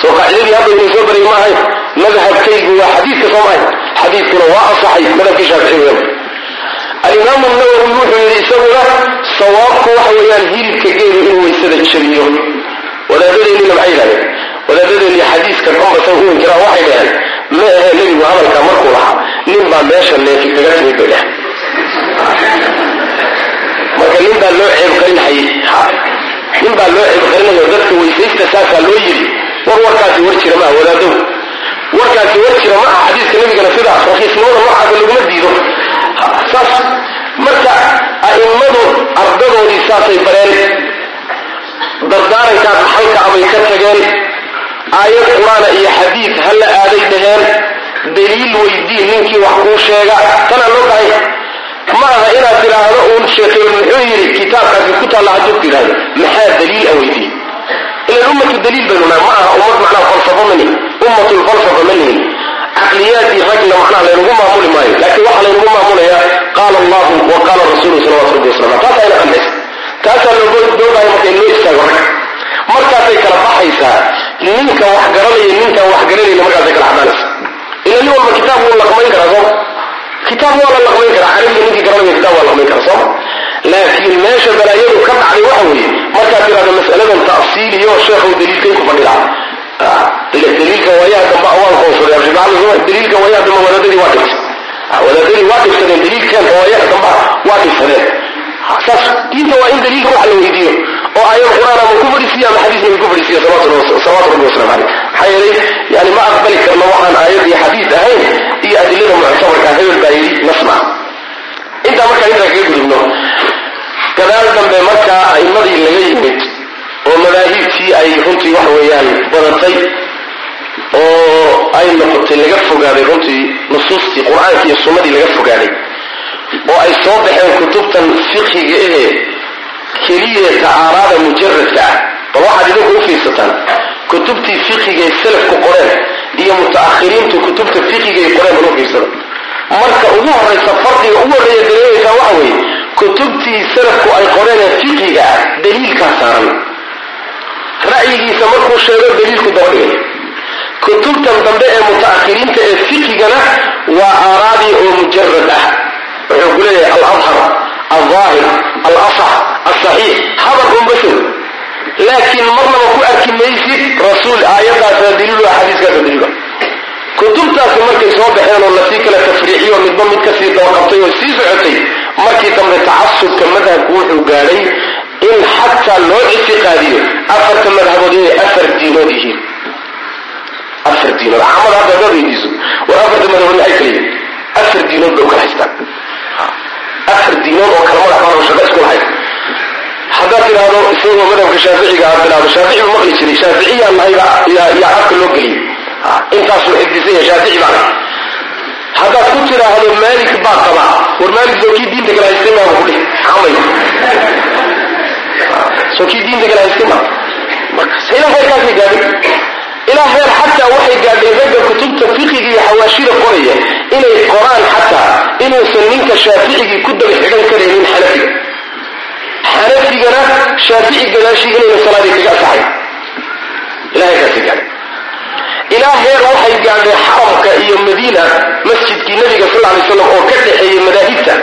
soo qaacidadii hadda inay soo baray maahayn madhabkaygu waa xadiidka soo maahay. Xadiidkuna waa asaxay madhabkii shaafici weyan alimaamu nawowi wuxuu yidhi isaguna sawaabku waxa weeyaan hilibka geelu inuu waysada jabiyo wadaadadeennina maxay yidhahdeen? Wadaadadeennii xadiiska dhanbasa u inkiraa waxay dhaheen ma ahe nebigu hadalka markuu lahaa nin baa meesha neefi kaga timid bay dhaheen marka nin baa loo ceebqarinhayay nin baa loo ceebqarinayo dadka weysaysta saasaa loo yidhi. War warkaasi war jira maaha wadaadow warkaasi war jira ma aha xadiiska nebigana sidaas rakiisnimada noocaasa laguma diido. Saas marka a'immadu ardadoodii saasay bareen dardaarankaa dhaxalka abay ka tageen aayad qur'aana iyo xadiid ha la aaday dhaheen daliil weydii ninkii wax kuu sheega. Tanaa loo bahay? Ma inaad tidhaahdo uun sheekhay muxuu yidhi kitaabkaasi ku taalla hadduu tidhahdo maxaa daliil a weydii? Ilan ummatu daliil baynu nahay. Ma ummad macnaha falsafo ma nihin ummatulfalsafa ma nihin caqliyaadii ragna macnaha laynagu maamuli maayo laakiin waxaa laynagu maamulayaa qaala allahu wa qaala rasuuluhu salawatu rabbi wasalam taas ayna qanaysa taasaa loodoogaayo marka in istaago rag markaasay kala baxaysaa ninka wax garanaya ninkaan wax garanayna markaasay kala xadaanaysa ila nin walba kitaab wuu laqmayn karaa sooma kitaab waa la laqmayn karaa carabiga ninkii garanaya kitaab waa laqmayn karaa sooma laakiin meesha balaayadu ka dhacday waxa weeye markaad tidhahdo mas'aladan tafsiiliyo sheekhow daliilkay ku fadhidaa daliilka waayaha dambe waan koonsuray daliilka waayaha dambe wadaadadii waa dhigtay wadaadadii waa dhigsadeen daliilkeenka waayaha dambe waa dhigsadeen saas diinta waa in daliilka wax la weydiiyo oo aayad qur'aan ama ku fadhiisiyo ama xadiis nabi ku fadhiisiyo salawaatu rabbi wasalam caleyh maxaa yeelay yani ma aqbali karno waxaan aayad iyo xadiis ahayn iyo adilada muctabarka hebel baa yidhi nasma. Intaa markaan intaa kaga gudubno gadaal dambe markaa a'immadii laga yimid oo madaahibtii ay runtii waxa weeyaan badatay oo ay noqotay laga fogaaday runtii nusuustii qur'aankii iyo sunnadii laga fogaaday oo ay soo baxeen kutubtan fiqhiga ehe keliya ta'aaraada mujaradka ah. Bal waxaad idinku u fiirsataan kutubtii fiqhiga ay salafku qoreen iyo muta'akhiriintu kutubta fiqhiga ay qoreen bal u marka ugu horraysa farqiga ugu horreeya dareemaysaa waxa weeye kutubtii salafku ay qoreen ee fiqhiga ah daliilkaa saaran ra'yigiisa markuu sheego daliilku daba dhigay kutubtan dambe ee muta'akhiriinta ee fiqhigana waa aaraadii oo mujarad ah. Wuxuu ku leeyahay alabhar aldaahir alasax alsaxiix hadal unbasow laakiin marnaba ku arki maysid rasuul aayadaasa daliilu axaadiiskaasa daliila kutubtaasi markay soo baxeen oo la sii kala tafriixiyo midba mid ka sii dabaqabtay oo sii socotay markii dambe tacasubka madhabku wuxuu gaadhay in xataa loo ictiqaadiyo afarta madhabood inay afar diinood yihiin afar diinood caamada hadda hadaad weydiiso war afarta madhabood maxay kala afar diinood bay u kala haystaan afar diinood oo kala madax baan shaqa isku lahayd haddaad tidhaahdo isagoo madhabka shaaficiga aad tidhahdo shaafici bu maqli jiray shaaficiyaan nahayba yaa afka loo geliyey intaasuu xifdisan yahay shaafici baan haddaad ku tidhaahdo maalik baa qaba war maalik soo kii diinta kala haystay maa ku dhihi maa ilaa heer xataa waxay gaadhay ragga kutubta fiqiga iyo xawaashida qoraya. Inay qoraan xataa inuusan ninka shaaficigii ku daba xidhan karaynin xanafiga xanafigana shaafici gadaashii inayna salaadii kaga asaxay ilaa heerkaasay ilaa heer waxay gaadhay xaramka iyo madiina masjidkii nabiga sal lay slam oo ka dhexeeyey madaahibta.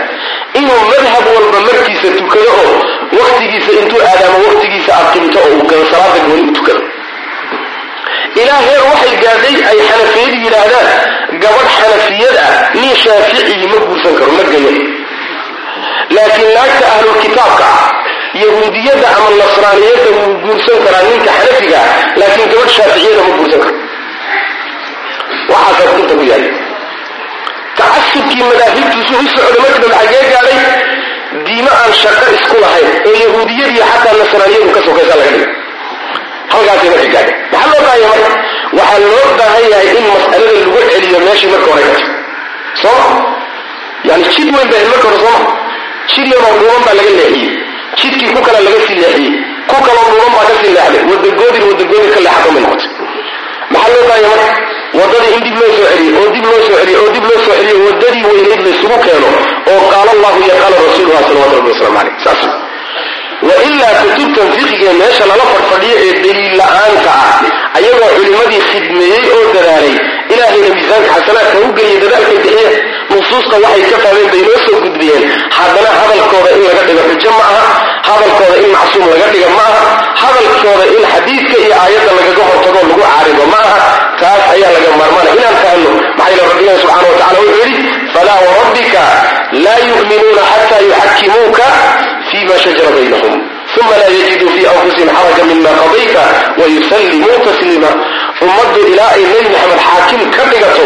Inuu madhab walba markiisa tukado oo waktigiisa intuu aadaamo waktigiisa aqimto oo uu gado salaada gooni u tukado. Ilaa heer waxay gaadhay ay xanafiyadu yidhaahdaan gabadh xanafiyad ah nin shaaficii ma guursan karo ma gayo laakiin naagta ahlulkitaabka ah yahuudiyadda ama nasraaniyadda wuu guursan karaa ninka xanafiga ah laakiin gabadh shaaficiyada ma guursan karo. Waxaasaa kunta ku yahay tacasubkii madaahibtiisu u socda markadab xagee gaadhay diimo aan shaqo isku lahayn oo yahuudiyadiiyo xataa nasraaniyadu ka sokaysa laga dhigay halkaasay marka gaadhay maxaa loo baahanya marka waxaa loo baahan yahay in mas'alada lagu celiyo meeshii marka hore. Gato sooma yani jid weyn baa marka hore sooma jid yaroo dhuuban baa laga leexiyey. Jidkii ku kale laga sii leexiyey. Ku kaloo dhuuban baa ka sii leexday. Wadagoodin wadagoodin ka leexato may noqotay maxaa loo baahanya marka wadadii in dib loo soo celiyo oo dib loo soo celiyo oo dib loo soo celiyo wadadii weynayd laysugu keeno oo qaala allahu iyo qaala rasuuluha salawatu rabbi waslamu caleyh saas wailaa kutubtan fiqiga meesha lala fadfadhiyo ee daliil la'aanta ah ayagoo culimmadii khidmeeyey oo dadaalay ilaahayna miisaanka xasanaadka u geliyay dadaalkay bixiye nusuusta waxay ka fahmeen bay noo soo gudbiyeen. Haddana hadalkooda in laga dhigo xujo ma aha hadalkooda in macsuum laga dhiga ma aha hadalkooda in xadiidka iyo aayadda lagaga hortago lagu caarido ma aha. Taas ayaa laga maarmaana inaan fahno maxaa yeele rabbigan subxana wa tacala wuxuu yidhi falaa warabbika laa yu'minuuna xataa yuxakimuuka fima shajara baynahum uma laa yajiduu fii anfusihim xaraja mima qadayta wayusallimuu tasliima ummaddu ilaa ay nebi maxamed xaakim ka dhigato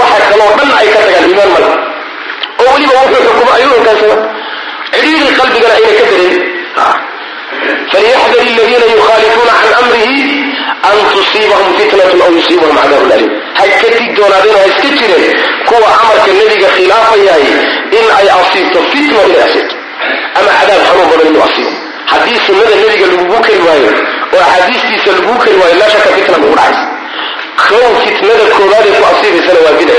waxa kaloo dhan ay ka tagaan iimaan male. Oo weliba wuxuu xukumo ayuu hogaansama cidhiidii qalbigana ayna ka dareemin falyaxdar aladiina yukhaalifuuna can amrihi an tusiibahum fitnatun aw yusiibahum cadaabun aliim ha ka digdoonaadeen ha iska jireen kuwa amarka nebiga khilaafayahay in ay asiibto fitna inay asiibto. Ama cadaab xanuun badan inuu asiibo. Haddii sunnada nebiga lagugu kari waayo oo axaadiistiisa lagugu kari waayo laa shaka fitna ugu dhacaysa kow fitnada koobaad ee ku asiibaysana waa bidco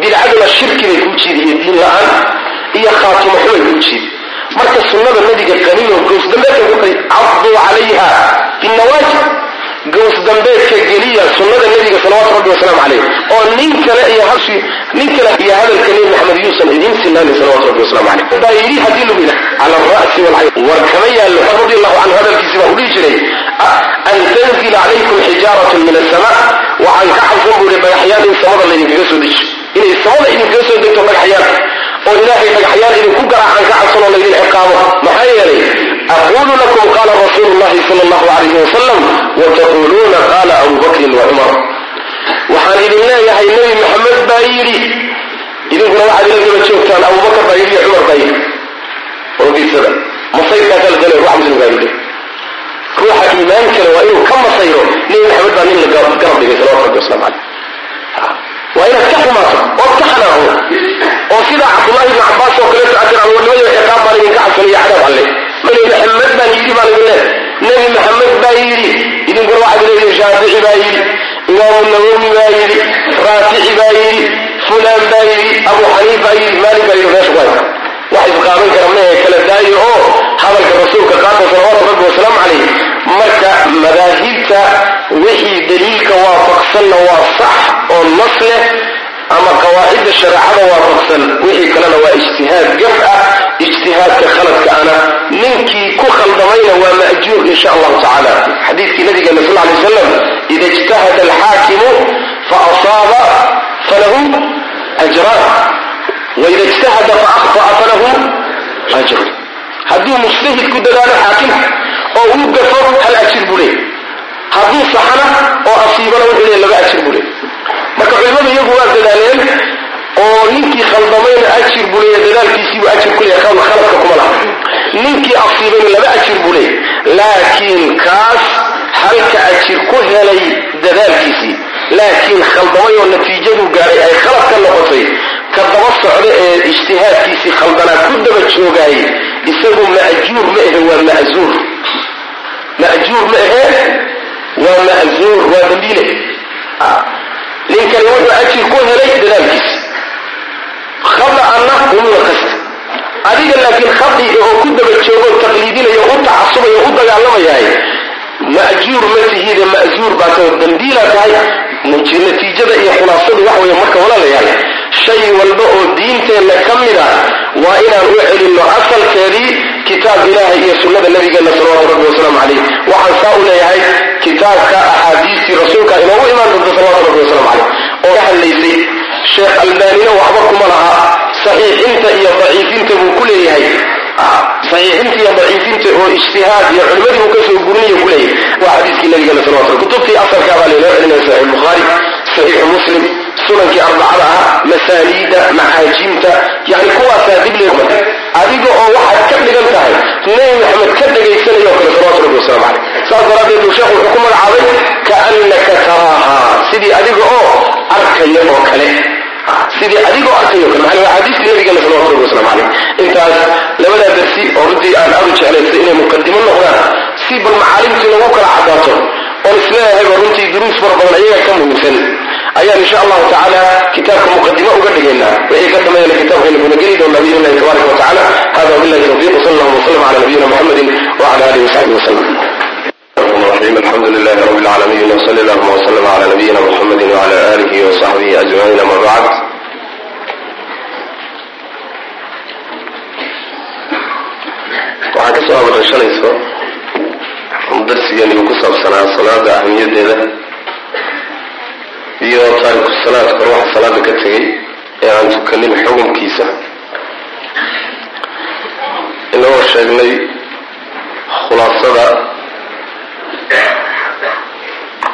bidcaduna shirki bay kuu jiidi iyo diin la'aan iyo khaatimo xumay kuu jiidi marka sunnada nabiga qaniino gows dambeedka ku qari cabduu calayha binnawaajib gows dambeedka geliya sunnada nebiga salawaatu rabbi wasalaamu caleyh oo nin kale iyo hasi nin kale iyo hadalka nebi maxamed yuusan idiin sinaanin salawatu rabbi wasalaamu caleyh baa yidhi haddii lagu yidhaha cala alra'si walcayn war kama yaallo xor radi allahu canhu hadalkiisi baa u jiray an tanzila calaykum xijaaratun min asama waxaan ka cabsan buu yihi dhagaxyaan in samada laydinkaga soo deji inay samada idinkaga soo degto dhagaxyaan oo ilaahay dhagaxyaan idinku garaacaan ka cabsan oo laydin ciqaabo maxaa yeelay aquulu lakum qaala rasuulu llahi sala allahu alayhi wasalam wataquluuna qaala abu bakrin wa cumar waxaan idin leeyahay nebi maxamed baa yidhi idinkuna waxaad ila daba joogtaan abubakar baa yidhi iyo cumar baa yidhi oo fiirsada masayrkaasaa la galay ruuxa muslimkaa yidhi ruuxa iimaan kale waa inuu ka masayro nebi maxamed baa nin la garab dhigay salawatu rabbi waslamu caleyh waa inaad ka xumaato ood ka xanaaqdo oo sida cabdullahi ibnu cabbaas oo kaleeto warnimada ciqaab baan idinka cabsanaya cadaab alle nebi maxamed baan yidhi baan idin leedahay nebi maxamed baa yidhi idinkuna waxaad leedihin shaafici baa yidhi imaamu nawowi baa yidhi raafici baa yidhi fulaan baa yidhi abu xaniif baa yidhi maalik baa yidhi meesha ku haysa. Wax kara mehe kala daayo oo hadalka rasuulka qaata salawaatu rabbi wasalaamu calayh marka madaahibta wixii daliilka waafaqsanna waa sax oo nas leh ama qawaacidda shareecada waafaqsan wixii kalena waa ijtihaad gaf ah ijtihaadka khaladka ana ninkii ku khaldamayna waa ma'juur insha allahu tacaala. Xadiidkii nabigeena sal lay wasalam ida ijtahada alxaakimu faasaaba falahu ajraan waida ijtahada faakطa'a falahu ajrun hadduu mujtahid dadaalo xaakimka oo uu gafo hal ajir buu leey hadduu saxana oo asiibana wuxuu leey laba ajir buu leey marka culimadu iyagu waa dadaaleen oo ninkii khaldamayna ajir buu leeya dadaalkiisiibuu ajir ku leeya khaladka kuma laha. Ninkii asiibayna laba ajir buu leey laakiin kaas halka ajir ku helay dadaalkiisii laakiin khaldamay oo natiijadu gaaray ay khalad ka noqotay ka daba socda ee ijtihaadkiisii khaldanaa ku daba joogaay isagu ma'juur ma ahe waa ma'zuur ma'juur ma ahe waa ma'zuur waa dambiile ninkani wuxuu ajir ku helay dadaalkiisa khada'anna umuna kasta adiga laakiin khadi oo ku daba joogo taqliidinayo u tacasubayo u dagaalamayahay ma'juur ma tihide ma'zuur baa tao dambiilaa tahay. Natiijada iyo khulaasadu wax weeye marka walaalayaal shay walba oo diinteenna ka mid ah waa inaan u celinno asalkeedii kitaab ilaahay iyo sunnada nabigeenna salawatu rabbi wasalaamu calayh waxaan saa u leeyahay kitaabka axaadiistii rasuulka inoogu imaan doonta salawatu rabbi wasalaamu calayh oo ka hadlaysay sheekh albaanina waxba kuma laha saxiixinta iyo daciifinta buu ku leeyahay. Saxiixinta iyo daciifinta oo ijtihaad iyo culimadii uu ka soo gurinayo ku leeyahay. Waa xadiiskii nabigeena salawatu kutubtii asalkaa laynoo celinaya saxiix bukhaari saxiixu muslim sunankii arbacada ahaa masaaniida maxaajimta yani kuwaasaa dib leegma adiga oo waxaad ka dhigan tahay nebi maxamed ka dhagaysanayo kale salawatu rabbi wasalaamu caleyh saas daraaddeed buu sheekhu wuxuu ku magacaabay kaannaka taraaha. Sidii adiga oo arkaya oo kale. Sidii adigoo arkayo kale. Maana waa xadiiskii nabigeena salawatu rabbi wasalaamu caleyh intaas labadaa darsi oo runtii aan aad u jeclaystay inay muqadimo noqdaan si bal macaalimtii lagu kala cadaato oon isleeyahayba runtii duruus fara badan ayaga ka muhiimsan ayaan insha allahu tacaala kitaabka muqadimo uga dhigaynaa wixii ka dhameeyana kitaabkayna kuna geli doonaa biidn illahi tabaraka wa tacala hada wabillahi tawfiq wsala allahu wasalam cala nabiyina muxamedin wcala alihi wasaxbihi wasalam الرحيم الحمد لله رب العالمين وصلى اللهم وسلم على نبينا محمد وعلى آله وصحبه أجمعين أما بعد waxaan kasoo abarashanayso darsigeeni uu ku saabsanaa salaada ahmiyadeeda. Iyo taariku salaadka ruuxa salaada ka tegay ee aan tukanin xukunkiisa inagoo sheegnay khulaasada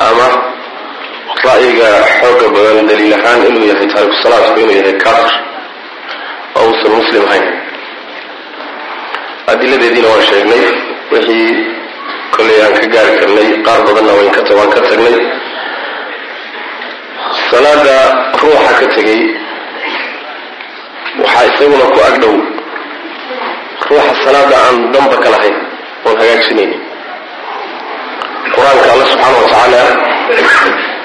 ama ra'yiga xooga badan daliil ahaan inuu yahay taariku salaadku inuu yahay kafir. Oo uusan muslim ahayn. Adiladeediina waan sheegnay wixii kollay aan ka gaari karnay qaar badanna waan ka tagnay. Salaada ruuxa ka tegay waxaa isaguna ku agdhow ruuxa salaada aan damba ka lahayn oon hagaajinaynin. Qur'aanka alla subxaana wa tacaala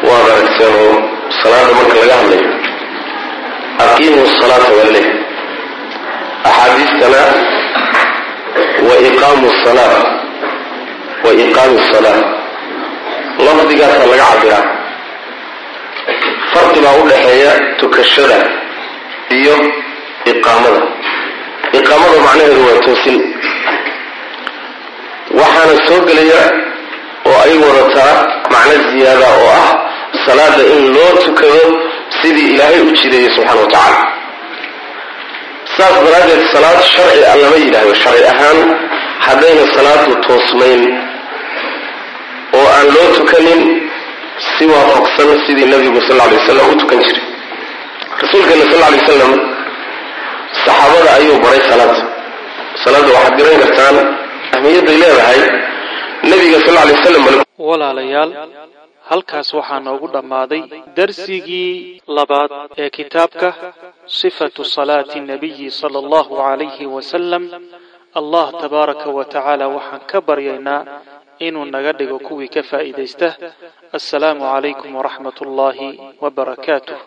waad aragteen oo salaada marka laga hadlayo aqiimu salaata walleh axaadiistana wa iqaamu salaa wa iqaami salaa lafdigaasa laga cabiraa farqi baa u dhaxeeya tukashada iyo iqaamada iqaamada macnaheedu waa toosin waxaana soo gelaya oo ay wadataa macno ziyaada oo ah salaada in loo tukado sidii ilaahay u jideeyey subxana wa tacaala saas daraaddeed salaad sharci a lama yidhaahdo sharci ahaan haddayna salaadu toosnayn oo aan loo tukanin si waafaqsan sidii nabigu sal lla alay wasalam u tukan jiray. Rasuulkeena sal lla alay wasalam saxaabada ayuu baray salaada salaadda waxaad garan kartaan ahmiyadday leedahay nabiga sal lla alay wasalam walaalayaal halkaas waxaa noogu dhammaaday darsigii labaad ee kitaabka sifatu salaati nabiyi sala allahu calayhi wasalam allah tabaaraka wa tacaala waxaan ka baryaynaa inuu naga dhigo kuwii ka faa'iidaysta. Assalaamu calaykum waraxmat ullaahi wa barakaatuh